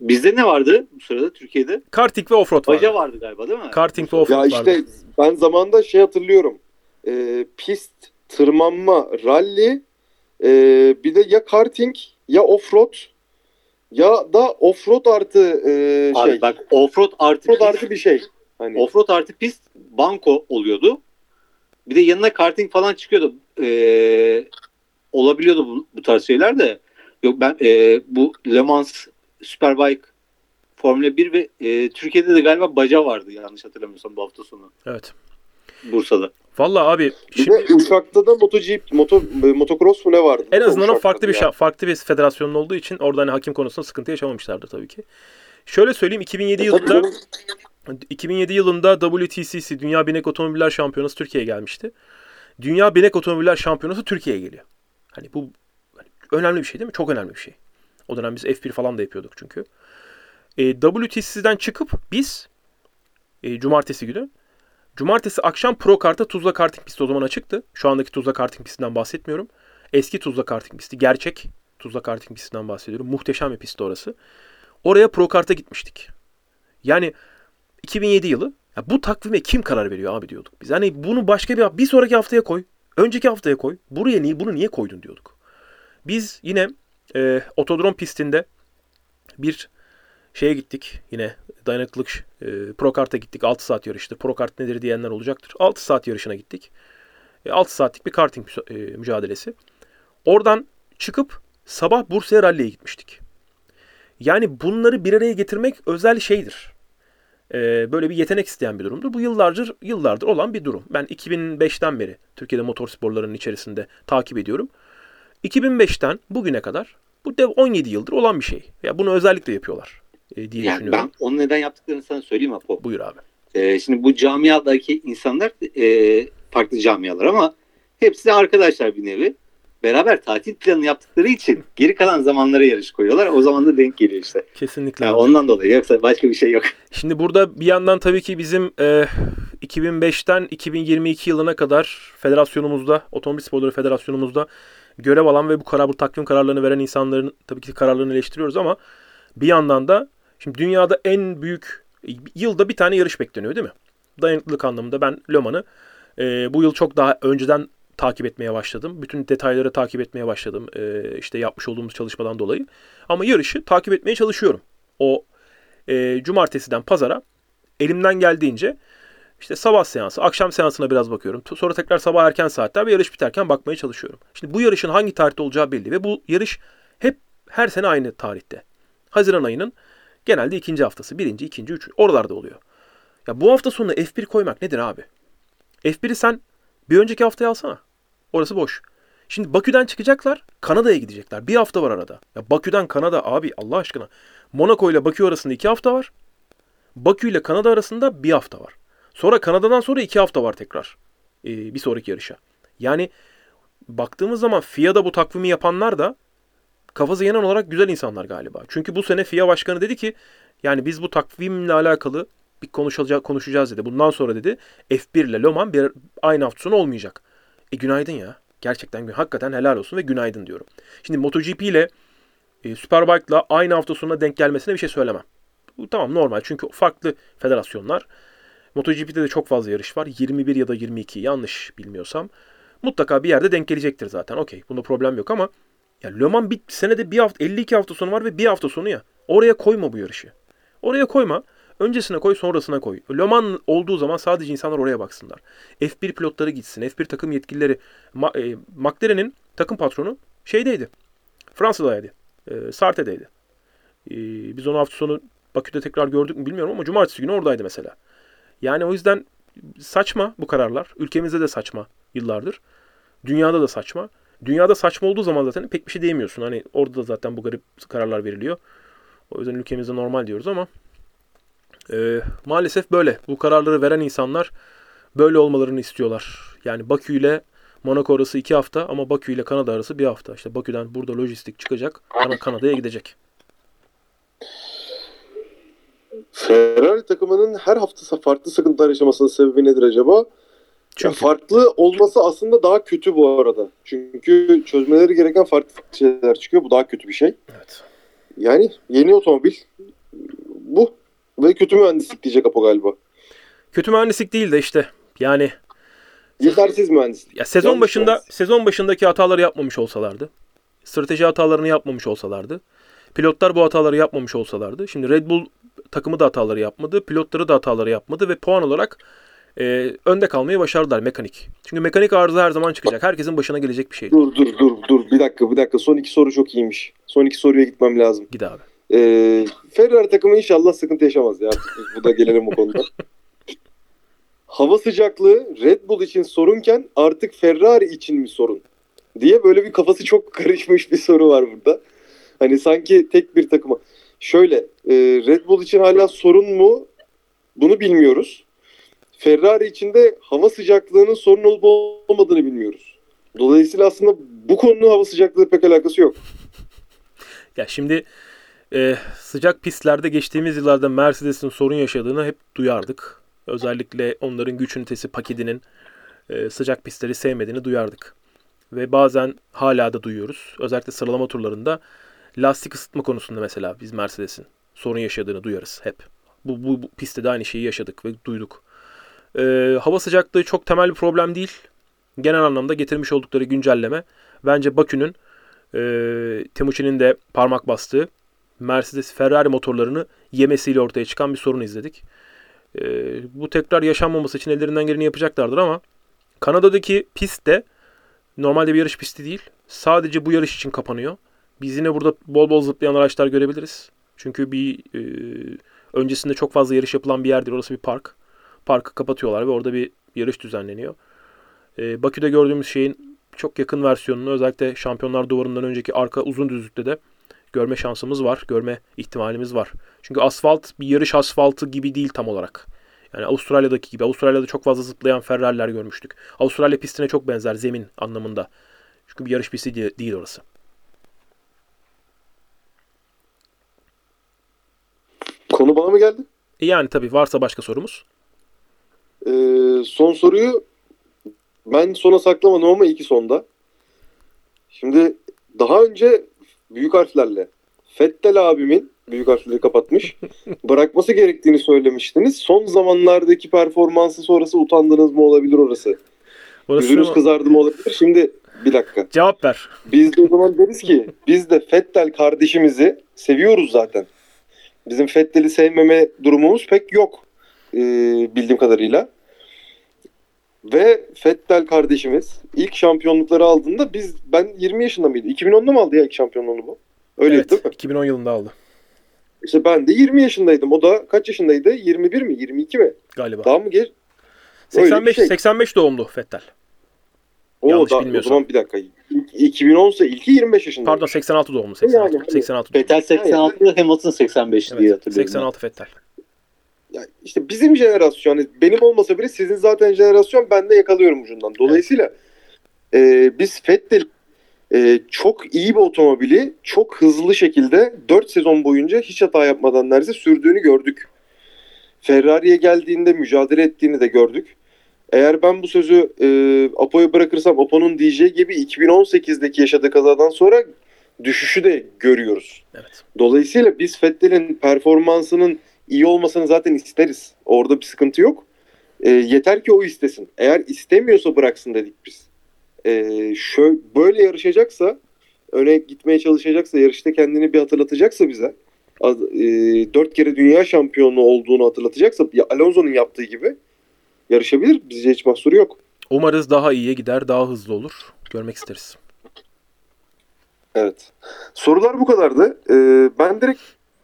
bizde ne vardı bu sırada Türkiye'de? karting ve offroad vardı. Baca vardı galiba değil mi? Karting ve offroad Ya işte vardı. ben zamanında şey hatırlıyorum. E, pist, tırmanma, rally, e, bir de ya karting ya offroad ya da offroad artı e, Abi şey. bak offroad artı offroad artı bir şey. Hani offroad artı pist banko oluyordu. Bir de yanına karting falan çıkıyordu. Ee, olabiliyordu bu, bu tarz şeyler de. Yok ben e, bu Le Mans Superbike Formula 1 ve e, Türkiye'de de galiba baca vardı yanlış hatırlamıyorsam bu hafta sonu Evet. Bursa'da. Vallahi abi bir şimdi de Uşak'ta da MotoGP, moto, motocross mu ne vardı? en azından o farklı bir ya. şa- farklı bir federasyonun olduğu için orada hani hakim konusunda sıkıntı yaşamamışlardır tabii ki. Şöyle söyleyeyim 2007 E, yılında canım. 2007 yılında WTCC Dünya Binek Otomobiller Şampiyonası Türkiye'ye gelmişti. Dünya Binek Otomobiller Şampiyonası Türkiye'ye geliyor. Hani bu hani önemli bir şey değil mi? Çok önemli bir şey. O dönem biz F1 falan da yapıyorduk çünkü. E, WTCC'den çıkıp biz e, cumartesi günü cumartesi akşam Pro Kart'a Tuzla Karting pisti o zaman açıktı. Şu andaki Tuzla Karting pistinden bahsetmiyorum. Eski Tuzla Karting pisti. Gerçek Tuzla Karting pistinden bahsediyorum. Muhteşem bir pisti orası. Oraya Pro Kart'a gitmiştik. Yani 2007 yılı. Ya bu takvime kim karar veriyor abi diyorduk biz. Hani bunu başka bir bir sonraki haftaya koy. Önceki haftaya koy. Buraya niye bunu niye koydun diyorduk. Biz yine e, otodrom pistinde bir şeye gittik. Yine dayanıklılık e, Pro Kart'a gittik. 6 saat yarıştı. Pro Kart nedir diyenler olacaktır. 6 saat yarışına gittik. E, 6 saatlik bir karting e, mücadelesi. Oradan çıkıp sabah Bursa'ya ralliye gitmiştik. Yani bunları bir araya getirmek özel şeydir. Ee, böyle bir yetenek isteyen bir durumdur. Bu yıllardır yıllardır olan bir durum. Ben 2005'ten beri Türkiye'de motorsporlarının içerisinde takip ediyorum. 2005'ten bugüne kadar bu dev 17 yıldır olan bir şey. Ya bunu özellikle yapıyorlar e, diye Yani düşünüyorum. ben onu neden yaptıklarını sana söyleyeyim Apo. Buyur abi. Ee, şimdi bu camiadaki insanlar e, farklı camialar ama hepsi de arkadaşlar bir nevi. Beraber tatil planı yaptıkları için geri kalan zamanlara yarış koyuyorlar. O zaman da denk geliyor işte. Kesinlikle. Yani ondan dolayı yoksa başka bir şey yok. (laughs) Şimdi burada bir yandan tabii ki bizim e, 2005'ten 2022 yılına kadar federasyonumuzda, Otomobil Sporları Federasyonumuzda görev alan ve bu karar, bu takvim kararlarını veren insanların tabii ki kararlarını eleştiriyoruz ama bir yandan da şimdi dünyada en büyük yılda bir tane yarış bekleniyor değil mi? Dayanıklılık anlamında ben Le Mans'ı e, bu yıl çok daha önceden takip etmeye başladım. Bütün detayları takip etmeye başladım. E, işte yapmış olduğumuz çalışmadan dolayı. Ama yarışı takip etmeye çalışıyorum. O e, cumartesiden pazara elimden geldiğince işte sabah seansı, akşam seansına biraz bakıyorum. Sonra tekrar sabah erken saatler ve yarış biterken bakmaya çalışıyorum. Şimdi bu yarışın hangi tarihte olacağı belli ve bu yarış hep her sene aynı tarihte. Haziran ayının genelde ikinci haftası. Birinci, ikinci, üç oralarda oluyor. Ya bu hafta sonu F1 koymak nedir abi? F1'i sen bir önceki haftaya alsana. Orası boş. Şimdi Bakü'den çıkacaklar, Kanada'ya gidecekler. Bir hafta var arada. Ya Bakü'den Kanada abi Allah aşkına. Monaco ile Bakü arasında iki hafta var. Bakü ile Kanada arasında bir hafta var. Sonra Kanada'dan sonra iki hafta var tekrar. Ee, bir sonraki yarışa. Yani baktığımız zaman FIA'da bu takvimi yapanlar da kafası yanan olarak güzel insanlar galiba. Çünkü bu sene FIA başkanı dedi ki yani biz bu takvimle alakalı bir konuşacağız, konuşacağız dedi. Bundan sonra dedi F1 ile Le Mans bir, aynı hafta sonu olmayacak. E günaydın ya. Gerçekten gün- hakikaten helal olsun ve günaydın diyorum. Şimdi MotoGP ile e, Superbike'la aynı hafta sonuna denk gelmesine bir şey söylemem. Bu tamam normal çünkü farklı federasyonlar. MotoGP'de de çok fazla yarış var. 21 ya da 22 yanlış bilmiyorsam. Mutlaka bir yerde denk gelecektir zaten. Okey bunda problem yok ama ya Le Mans bir senede bir hafta 52 hafta sonu var ve bir hafta sonu ya. Oraya koyma bu yarışı. Oraya koyma. Öncesine koy, sonrasına koy. Le Mans olduğu zaman sadece insanlar oraya baksınlar. F1 pilotları gitsin. F1 takım yetkilileri. Ma- e, McLaren'in takım patronu şeydeydi. Fransa'daydı. E, Sarte'deydi. E, biz onu hafta sonu Bakü'de tekrar gördük mü bilmiyorum ama cumartesi günü oradaydı mesela. Yani o yüzden saçma bu kararlar. Ülkemizde de saçma yıllardır. Dünyada da saçma. Dünyada saçma olduğu zaman zaten pek bir şey diyemiyorsun. Hani orada da zaten bu garip kararlar veriliyor. O yüzden ülkemizde normal diyoruz ama e, maalesef böyle. Bu kararları veren insanlar böyle olmalarını istiyorlar. Yani Bakü ile Monaco arası iki hafta ama Bakü ile Kanada arası bir hafta. İşte Bakü'den burada lojistik çıkacak. Kana- Kanada'ya gidecek. Ferrari takımının her hafta farklı sıkıntılar yaşamasının sebebi nedir acaba? Çünkü farklı olması aslında daha kötü bu arada. Çünkü çözmeleri gereken farklı şeyler çıkıyor. Bu daha kötü bir şey. evet. Yani yeni otomobil bu. Ve kötü mühendislik diyecek Apo galiba. Kötü mühendislik değil de işte yani Yetersiz mühendislik. Ya sezon Yanlış başında mühendislik. sezon başındaki hataları yapmamış olsalardı, strateji hatalarını yapmamış olsalardı, pilotlar bu hataları yapmamış olsalardı. Şimdi Red Bull takımı da hataları yapmadı, pilotları da hataları yapmadı ve puan olarak e, önde kalmayı başardılar mekanik. Çünkü mekanik arıza her zaman çıkacak. Herkesin başına gelecek bir şey. Dur dur dur dur bir dakika bir dakika son iki soru çok iyiymiş. Son iki soruya gitmem lazım. Gid abi. Ee, Ferrari takımı inşallah sıkıntı yaşamaz ya. Bu da gelelim o konuda. Hava sıcaklığı Red Bull için sorunken artık Ferrari için mi sorun? Diye böyle bir kafası çok (laughs) karışmış bir soru var burada. Hani sanki tek bir takıma. Şöyle e, Red Bull için hala sorun mu? Bunu bilmiyoruz. Ferrari için de hava sıcaklığının sorun olup olmadığını bilmiyoruz. Dolayısıyla aslında bu konunun hava sıcaklığı pek alakası yok. Ya şimdi e, sıcak pistlerde geçtiğimiz yıllarda Mercedes'in sorun yaşadığını hep duyardık. Özellikle onların güç ünitesi paketinin e, sıcak pistleri sevmediğini duyardık. Ve bazen hala da duyuyoruz. Özellikle sıralama turlarında lastik ısıtma konusunda mesela biz Mercedes'in sorun yaşadığını duyarız hep. Bu, bu, bu pistte de aynı şeyi yaşadık ve duyduk. E, hava sıcaklığı çok temel bir problem değil. Genel anlamda getirmiş oldukları güncelleme bence Bakü'nün e, Timuçin'in de parmak bastığı Mercedes Ferrari motorlarını yemesiyle ortaya çıkan bir sorun izledik. E, bu tekrar yaşanmaması için ellerinden geleni yapacaklardır ama Kanada'daki pist de normalde bir yarış pisti değil. Sadece bu yarış için kapanıyor. Biz yine burada bol bol zıplayan araçlar görebiliriz. Çünkü bir e, öncesinde çok fazla yarış yapılan bir yer değil. Orası bir park. Parkı kapatıyorlar ve orada bir yarış düzenleniyor. E, Bakü'de gördüğümüz şeyin çok yakın versiyonunu özellikle Şampiyonlar Duvarı'ndan önceki arka uzun düzlükte de görme şansımız var. Görme ihtimalimiz var. Çünkü asfalt bir yarış asfaltı gibi değil tam olarak. Yani Avustralya'daki gibi. Avustralya'da çok fazla zıplayan Ferrari'ler görmüştük. Avustralya pistine çok benzer zemin anlamında. Çünkü bir yarış pisti de- değil orası. Konu bana mı geldi? E yani tabii varsa başka sorumuz. Ee, son soruyu ben sona saklamadım ama iki sonda. Şimdi daha önce büyük harflerle Fettel abimin büyük harfleri kapatmış (laughs) bırakması gerektiğini söylemiştiniz. Son zamanlardaki performansı sonrası utandınız mı olabilir orası? Orası Yüzünüz ama- kızardı mı olabilir? Şimdi bir dakika. Cevap ver. Biz de o zaman deriz ki biz de Fettel kardeşimizi seviyoruz zaten. Bizim Fettel'i sevmeme durumumuz pek yok ee, bildiğim kadarıyla. Ve Fettel kardeşimiz ilk şampiyonlukları aldığında biz ben 20 yaşında mıydı? 2010'da mı aldı ya ilk şampiyonluğunu bu? Öyle evet, değil mi? 2010 yılında aldı İşte ben de 20 yaşındaydım. O da kaç yaşındaydı? 21 mi? 22 mi? galiba. Daha mı geç? Öyle bir 85 şey. 85 doğumlu Fettel. O Yanlış da, o bilmiyorsam. zaman bir dakika. İlk 2010'sa ilki 25 yaşında. Pardon 86 doğumlu 86. Yani, 86. Vettel 86, Hamilton 85 diye Evet, hatırlıyorum. 86 Vettel. Ya işte bizim jenerasyon yani benim olmasa bile sizin zaten jenerasyon ben de yakalıyorum ucundan. Dolayısıyla e, biz Vettel e, çok iyi bir otomobili çok hızlı şekilde 4 sezon boyunca hiç hata yapmadan neredeyse sürdüğünü gördük. Ferrari'ye geldiğinde mücadele ettiğini de gördük. Eğer ben bu sözü e, Apo'ya bırakırsam Apo'nun diyeceği gibi 2018'deki yaşadığı kazadan sonra düşüşü de görüyoruz. Evet. Dolayısıyla biz Vettel'in performansının iyi olmasını zaten isteriz. Orada bir sıkıntı yok. E, yeter ki o istesin. Eğer istemiyorsa bıraksın dedik biz. E, şöyle, böyle yarışacaksa, öne gitmeye çalışacaksa, yarışta kendini bir hatırlatacaksa bize, e, dört kere dünya şampiyonu olduğunu hatırlatacaksa, ya Alonso'nun yaptığı gibi yarışabilir. Bizce hiç mahsuru yok. Umarız daha iyiye gider, daha hızlı olur. Görmek isteriz. Evet. Sorular bu kadardı. E, ben direkt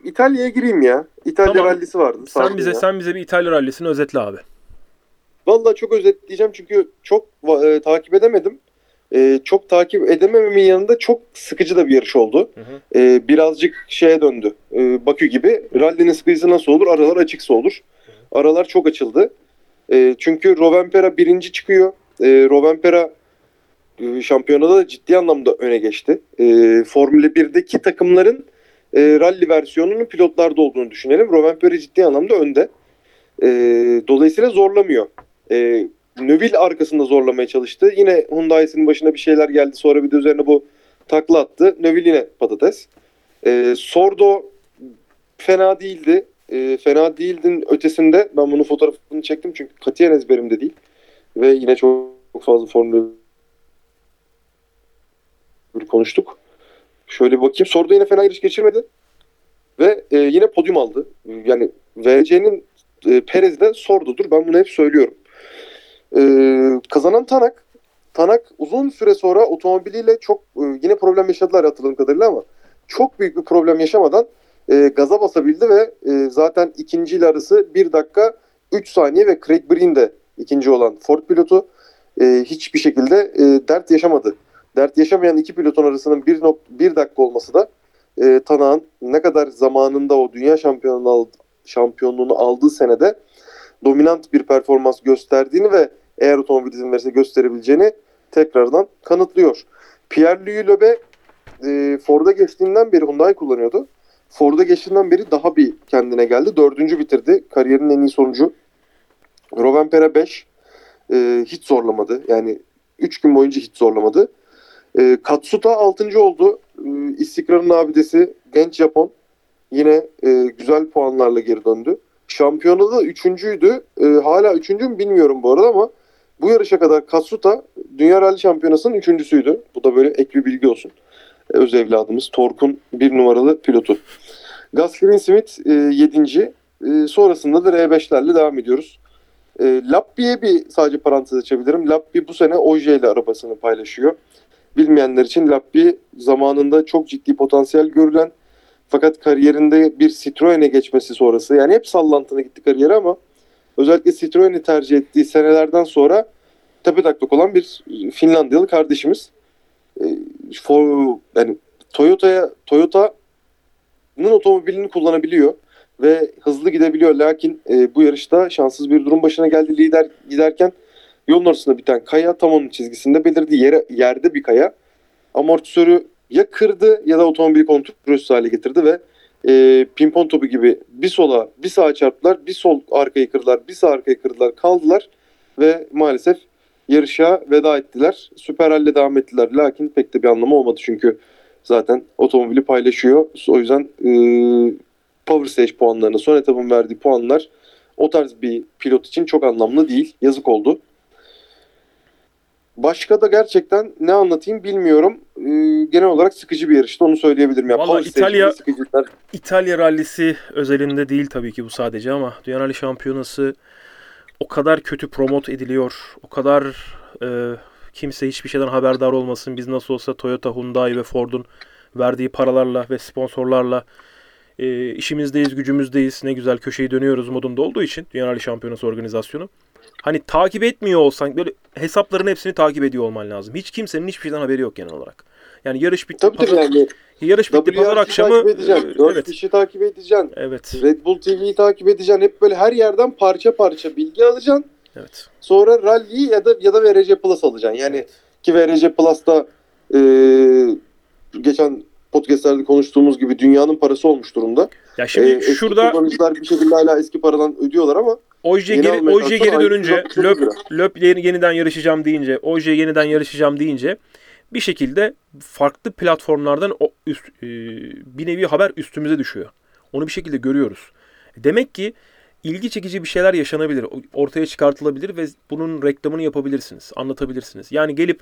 İtalya'ya gireyim ya. İtalya Tamam. rallisi vardı. Sen bize ya. sen bize bir İtalya rallisini özetle abi. Vallahi çok özetleyeceğim çünkü çok e, takip edemedim. E, çok takip edemememin yanında çok sıkıcı da bir yarış oldu. Hı hı. E, birazcık şeye döndü. E, Bakü gibi. Rally'nin sıkıcısı nasıl olur? Aralar açıksa olur. Aralar çok açıldı. E, çünkü Rovanpera birinci çıkıyor. E, Rovanpera e, şampiyonada da ciddi anlamda öne geçti. E, Formula 1'deki takımların e, rally versiyonunun pilotlarda olduğunu düşünelim. Rovanpera ciddi anlamda önde. E, dolayısıyla zorlamıyor. E, Növille arkasında zorlamaya çalıştı. Yine Hyundai'sinin başına bir şeyler geldi. Sonra bir de üzerine bu takla attı. Növille yine patates. E, Sordo fena değildi. E, fena değildin ötesinde ben bunun fotoğrafını çektim çünkü katiyen ezberimde değil. Ve yine çok, fazla Formula 1 konuştuk. Şöyle bir bakayım. Sordo yine fena yarış geçirmedi. Ve e, yine podyum aldı. Yani VC'nin e, Perez de Sordo'dur. Ben bunu hep söylüyorum. E, kazanan Tanak. Tanak uzun süre sonra otomobiliyle çok e, yine problem yaşadılar hatırladığım kadarıyla ama çok büyük bir problem yaşamadan e, gaza basabildi ve e, zaten ikinci ile arası 1 dakika 3 saniye ve Craig Breen de ikinci olan Ford pilotu e, hiçbir şekilde e, dert yaşamadı. Dert yaşamayan iki pilotun arasının 1, 1 dakika olması da e, Tanak'ın ne kadar zamanında o dünya şampiyonluğunu, aldı, şampiyonluğunu aldığı senede dominant bir performans gösterdiğini ve eğer otomobil izin verirse gösterebileceğini tekrardan kanıtlıyor. Pierre-Louis Lobe e, Ford'a geçtiğinden beri Hyundai kullanıyordu. Ford'a geçtiğinden beri daha bir kendine geldi. Dördüncü bitirdi. Kariyerinin en iyi sonucu. Rovanpera 5. E, hiç zorlamadı. Yani 3 gün boyunca hiç zorlamadı. E, Katsuta 6. oldu. E, istikrarın abidesi genç Japon. Yine e, güzel puanlarla geri döndü. Şampiyonada da üçüncüydü. E, hala üçüncü mü bilmiyorum bu arada ama bu yarışa kadar Katsuta Dünya Rally Şampiyonası'nın üçüncüsüydü. Bu da böyle ek bir bilgi olsun. E, öz evladımız Tork'un bir numaralı pilotu. Gus Greensmith e, yedinci. E, sonrasında da R5'lerle devam ediyoruz. E, Lappi'ye bir sadece parantez açabilirim. Lappi bu sene Oje ile arabasını paylaşıyor. Bilmeyenler için Lappi zamanında çok ciddi potansiyel görülen fakat kariyerinde bir Citroen'e geçmesi sonrası yani hep sallantına gitti kariyeri ama özellikle Citroen'i tercih ettiği senelerden sonra tepetaklak olan bir Finlandiyalı kardeşimiz. E, for, yani Toyota'ya Toyota'nın otomobilini kullanabiliyor ve hızlı gidebiliyor. Lakin e, bu yarışta şanssız bir durum başına geldi lider giderken yolun ortasında biten kaya tam onun çizgisinde belirdi. Yere, yerde bir kaya. Amortisörü ya kırdı ya da otomobili kontrolsüz hale getirdi ve e, pimpon topu gibi bir sola bir sağa çarptılar. Bir sol arkayı kırdılar. Bir sağ arkayı kırdılar. Kaldılar ve maalesef yarışa veda ettiler. Süper Rally'le devam ettiler. Lakin pek de bir anlamı olmadı çünkü zaten otomobili paylaşıyor. O yüzden e, Power Stage puanlarını, son etapın verdiği puanlar o tarz bir pilot için çok anlamlı değil. Yazık oldu. Başka da gerçekten ne anlatayım bilmiyorum. Ee, genel olarak sıkıcı bir yarıştı onu söyleyebilirim. Ya, Stage'de İtalya-. İtalya rallisi özelinde değil tabii ki bu sadece ama Dünya Rally Şampiyonası o kadar kötü promote ediliyor. O kadar e, kimse hiçbir şeyden haberdar olmasın. Biz nasıl olsa Toyota, Hyundai ve Ford'un verdiği paralarla ve sponsorlarla e, işimizdeyiz, gücümüzdeyiz. Ne güzel köşeyi dönüyoruz modunda olduğu için Dünya Rally Şampiyonası organizasyonu. Hani takip etmiyor olsan böyle hesapların hepsini takip ediyor olman lazım. Hiç kimsenin hiçbir şeyden haberi yok genel olarak. Yani yarış bitti. Tabii pazar, yani yarış bitti pazar WRC akşamı. takip evet. kişi takip edeceksin. Evet. Red Bull TV'yi takip edeceksin. Hep böyle her yerden parça parça bilgi alacaksın. Evet. Sonra Rally'yi ya da ya da VRC Plus alacaksın. Yani ki VRC Plus'ta e, geçen podcastlerde konuştuğumuz gibi dünyanın parası olmuş durumda. Ya şimdi E, eski şurada kullanıcılar bir şekilde hala eski paradan ödüyorlar ama Oje geri, Oje geri dönünce, Löp, 169 Löp yeni- yeniden yarışacağım deyince, Oje yeniden yarışacağım deyince bir şekilde farklı platformlardan o üst, e, bir nevi haber üstümüze düşüyor. Onu bir şekilde görüyoruz. Demek ki ilgi çekici bir şeyler yaşanabilir, ortaya çıkartılabilir ve bunun reklamını yapabilirsiniz, anlatabilirsiniz. Yani gelip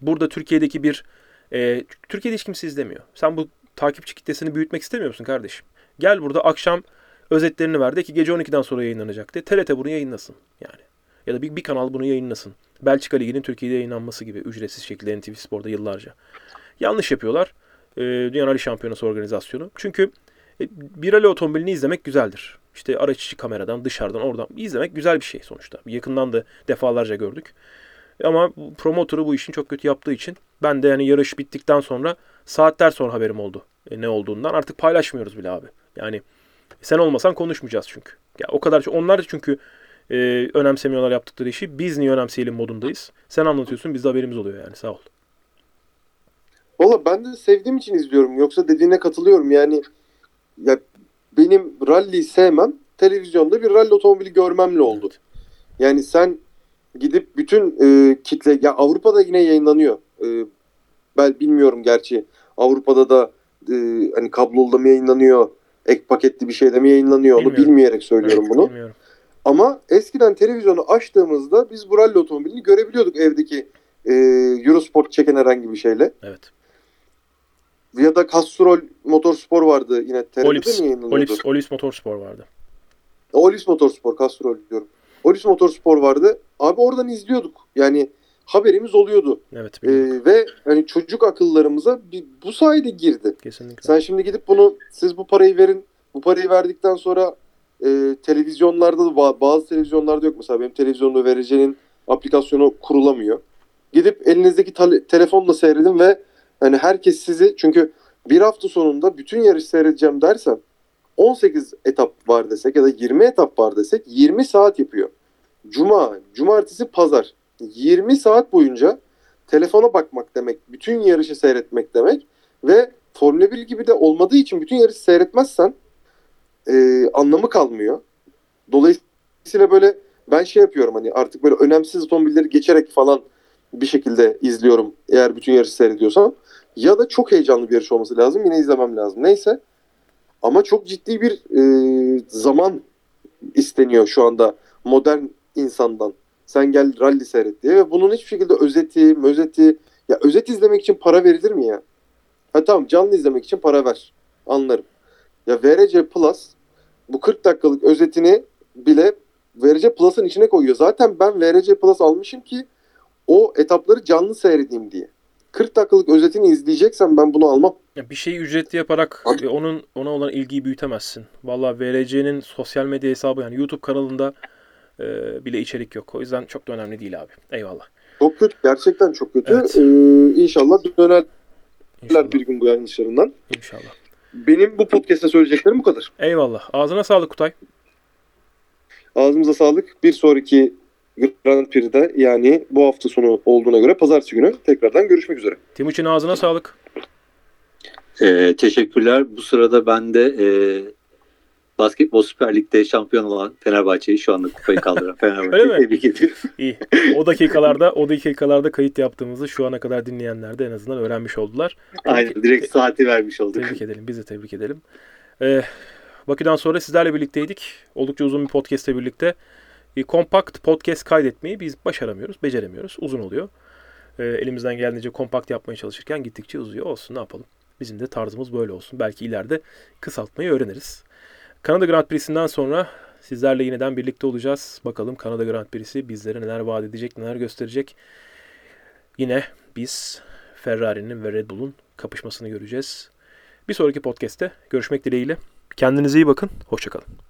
burada Türkiye'deki bir, e, Türkiye'de hiç kimse izlemiyor. Sen bu takipçi kitlesini büyütmek istemiyor musun kardeşim? Gel burada akşam özetlerini verdi ki gece 12'den sonra yayınlanacak diye. TRT bunu yayınlasın yani. Ya da bir, bir kanal bunu yayınlasın. Belçika Ligi'nin Türkiye'de yayınlanması gibi ücretsiz şekilde NTV Spor'da yıllarca. Yanlış yapıyorlar. Ee, Dünya Rally Şampiyonası organizasyonu. Çünkü e, bir rally otomobilini izlemek güzeldir. İşte araç içi kameradan, dışarıdan, oradan izlemek güzel bir şey sonuçta. Yakından da defalarca gördük. Ama promotörü bu işin çok kötü yaptığı için ben de yani yarış bittikten sonra saatler sonra haberim oldu e, ne olduğundan. Artık paylaşmıyoruz bile abi. Yani sen olmasan konuşmayacağız çünkü. Ya o kadar onlar da çünkü e, önemsemiyorlar yaptıkları işi. Biz niye önemseyelim modundayız. Sen anlatıyorsun bizde haberimiz oluyor yani sağ ol. Valla ben de sevdiğim için izliyorum. Yoksa dediğine katılıyorum. Yani ya benim rally'yi sevmem televizyonda bir rally otomobili görmemle oldu. Yani sen gidip bütün e, kitle ya Avrupa'da yine yayınlanıyor. E, ben bilmiyorum gerçi Avrupa'da da e, hani kablolu da mı yayınlanıyor? Ek paketli bir şeyde mi yayınlanıyor? Onu Bilmiyorum. bilmeyerek söylüyorum Evet, bunu. bilmiyorum. Ama eskiden televizyonu açtığımızda biz bu rally otomobilini görebiliyorduk evdeki e, Eurosport çeken herhangi bir şeyle. Evet. Ya da Castrol Motorspor vardı yine TRT'de Olips, mi yayınlanıyordu? Olips, Olips Motorspor vardı. Olips Motorspor, Castrol diyorum. Olips Motorspor vardı. Abi oradan izliyorduk. Yani haberimiz oluyordu. Evet Ee, ve hani çocuk akıllarımıza bir, bu sayede girdi. Kesinlikle. Sen şimdi gidip bunu siz bu parayı verin. Bu parayı verdikten sonra e, televizyonlarda da ba- bazı televizyonlarda yok. Mesela benim televizyonda vereceğinin aplikasyonu kurulamıyor. Gidip elinizdeki tele- telefonla seyredin ve hani herkes sizi çünkü bir hafta sonunda bütün yarış seyredeceğim dersen 18 etap var desek ya da 20 etap var desek 20 saat yapıyor. Cuma, cumartesi, pazar. 20 saat boyunca telefona bakmak demek, bütün yarışı seyretmek demek ve Formula 1 gibi de olmadığı için bütün yarışı seyretmezsen e, anlamı kalmıyor. Dolayısıyla böyle ben şey yapıyorum hani artık böyle önemsiz otomobilleri geçerek falan bir şekilde izliyorum eğer bütün yarışı seyrediyorsam. Ya da çok heyecanlı bir yarış olması lazım yine izlemem lazım. Neyse ama çok ciddi bir e, zaman isteniyor şu anda modern insandan. Sen gel rally seyret diye ve bunun hiçbir şekilde özeti, mözeti ya özet izlemek için para verilir mi ya? Ha tamam canlı izlemek için para ver. Anlarım. Ya VRC Plus bu 40 dakikalık özetini bile VRC Plus'ın içine koyuyor. Zaten ben VRC Plus almışım ki o etapları canlı seyredeyim diye. 40 dakikalık özetini izleyeceksem ben bunu almam. Ya bir şeyi ücretli yaparak e, onun ona olan ilgiyi büyütemezsin. Vallahi VRC'nin sosyal medya hesabı yani YouTube kanalında e, bile içerik yok. O yüzden çok da önemli değil abi. Eyvallah. Çok kötü. Gerçekten çok kötü. Evet. Ee, inşallah dönerler İnşallah. bir gün bu yanlışlarından. İnşallah. Benim bu podcast'te söyleyeceklerim bu kadar. Eyvallah. Ağzına sağlık Kutay. Ağzımıza sağlık. Bir sonraki Grand Prix'de yani bu hafta sonu olduğuna göre pazartesi günü tekrardan görüşmek üzere. Timuçin ağzına sağlık. Ee, teşekkürler. Bu sırada ben de e, Basketbol Süper Lig'de şampiyon olan Fenerbahçe'yi şu anda kupayı kaldıran (laughs) Fenerbahçe'yi tebrik ediyorum. İyi. O dakikalarda o dakikalarda kayıt yaptığımızı şu ana kadar dinleyenler de en azından öğrenmiş oldular. Aynen direkt saati vermiş olduk. Tebrik edelim. Biz de tebrik edelim. Ee, Bakü'den sonra sizlerle birlikteydik. Oldukça uzun bir podcast'le birlikte. E, kompakt podcast kaydetmeyi biz başaramıyoruz, beceremiyoruz. Uzun oluyor. E, elimizden geldiğince kompakt yapmaya çalışırken gittikçe uzuyor. Olsun ne yapalım. Bizim de tarzımız böyle olsun. Belki ileride kısaltmayı öğreniriz. Kanada Grand Prix'sinden sonra sizlerle yeniden birlikte olacağız. Bakalım Kanada Grand Prix'si bizlere neler vaat edecek, neler gösterecek. Yine biz Ferrari'nin ve Red Bull'un kapışmasını göreceğiz. Bir sonraki podcast'te görüşmek dileğiyle. Kendinize iyi bakın. Hoşçakalın.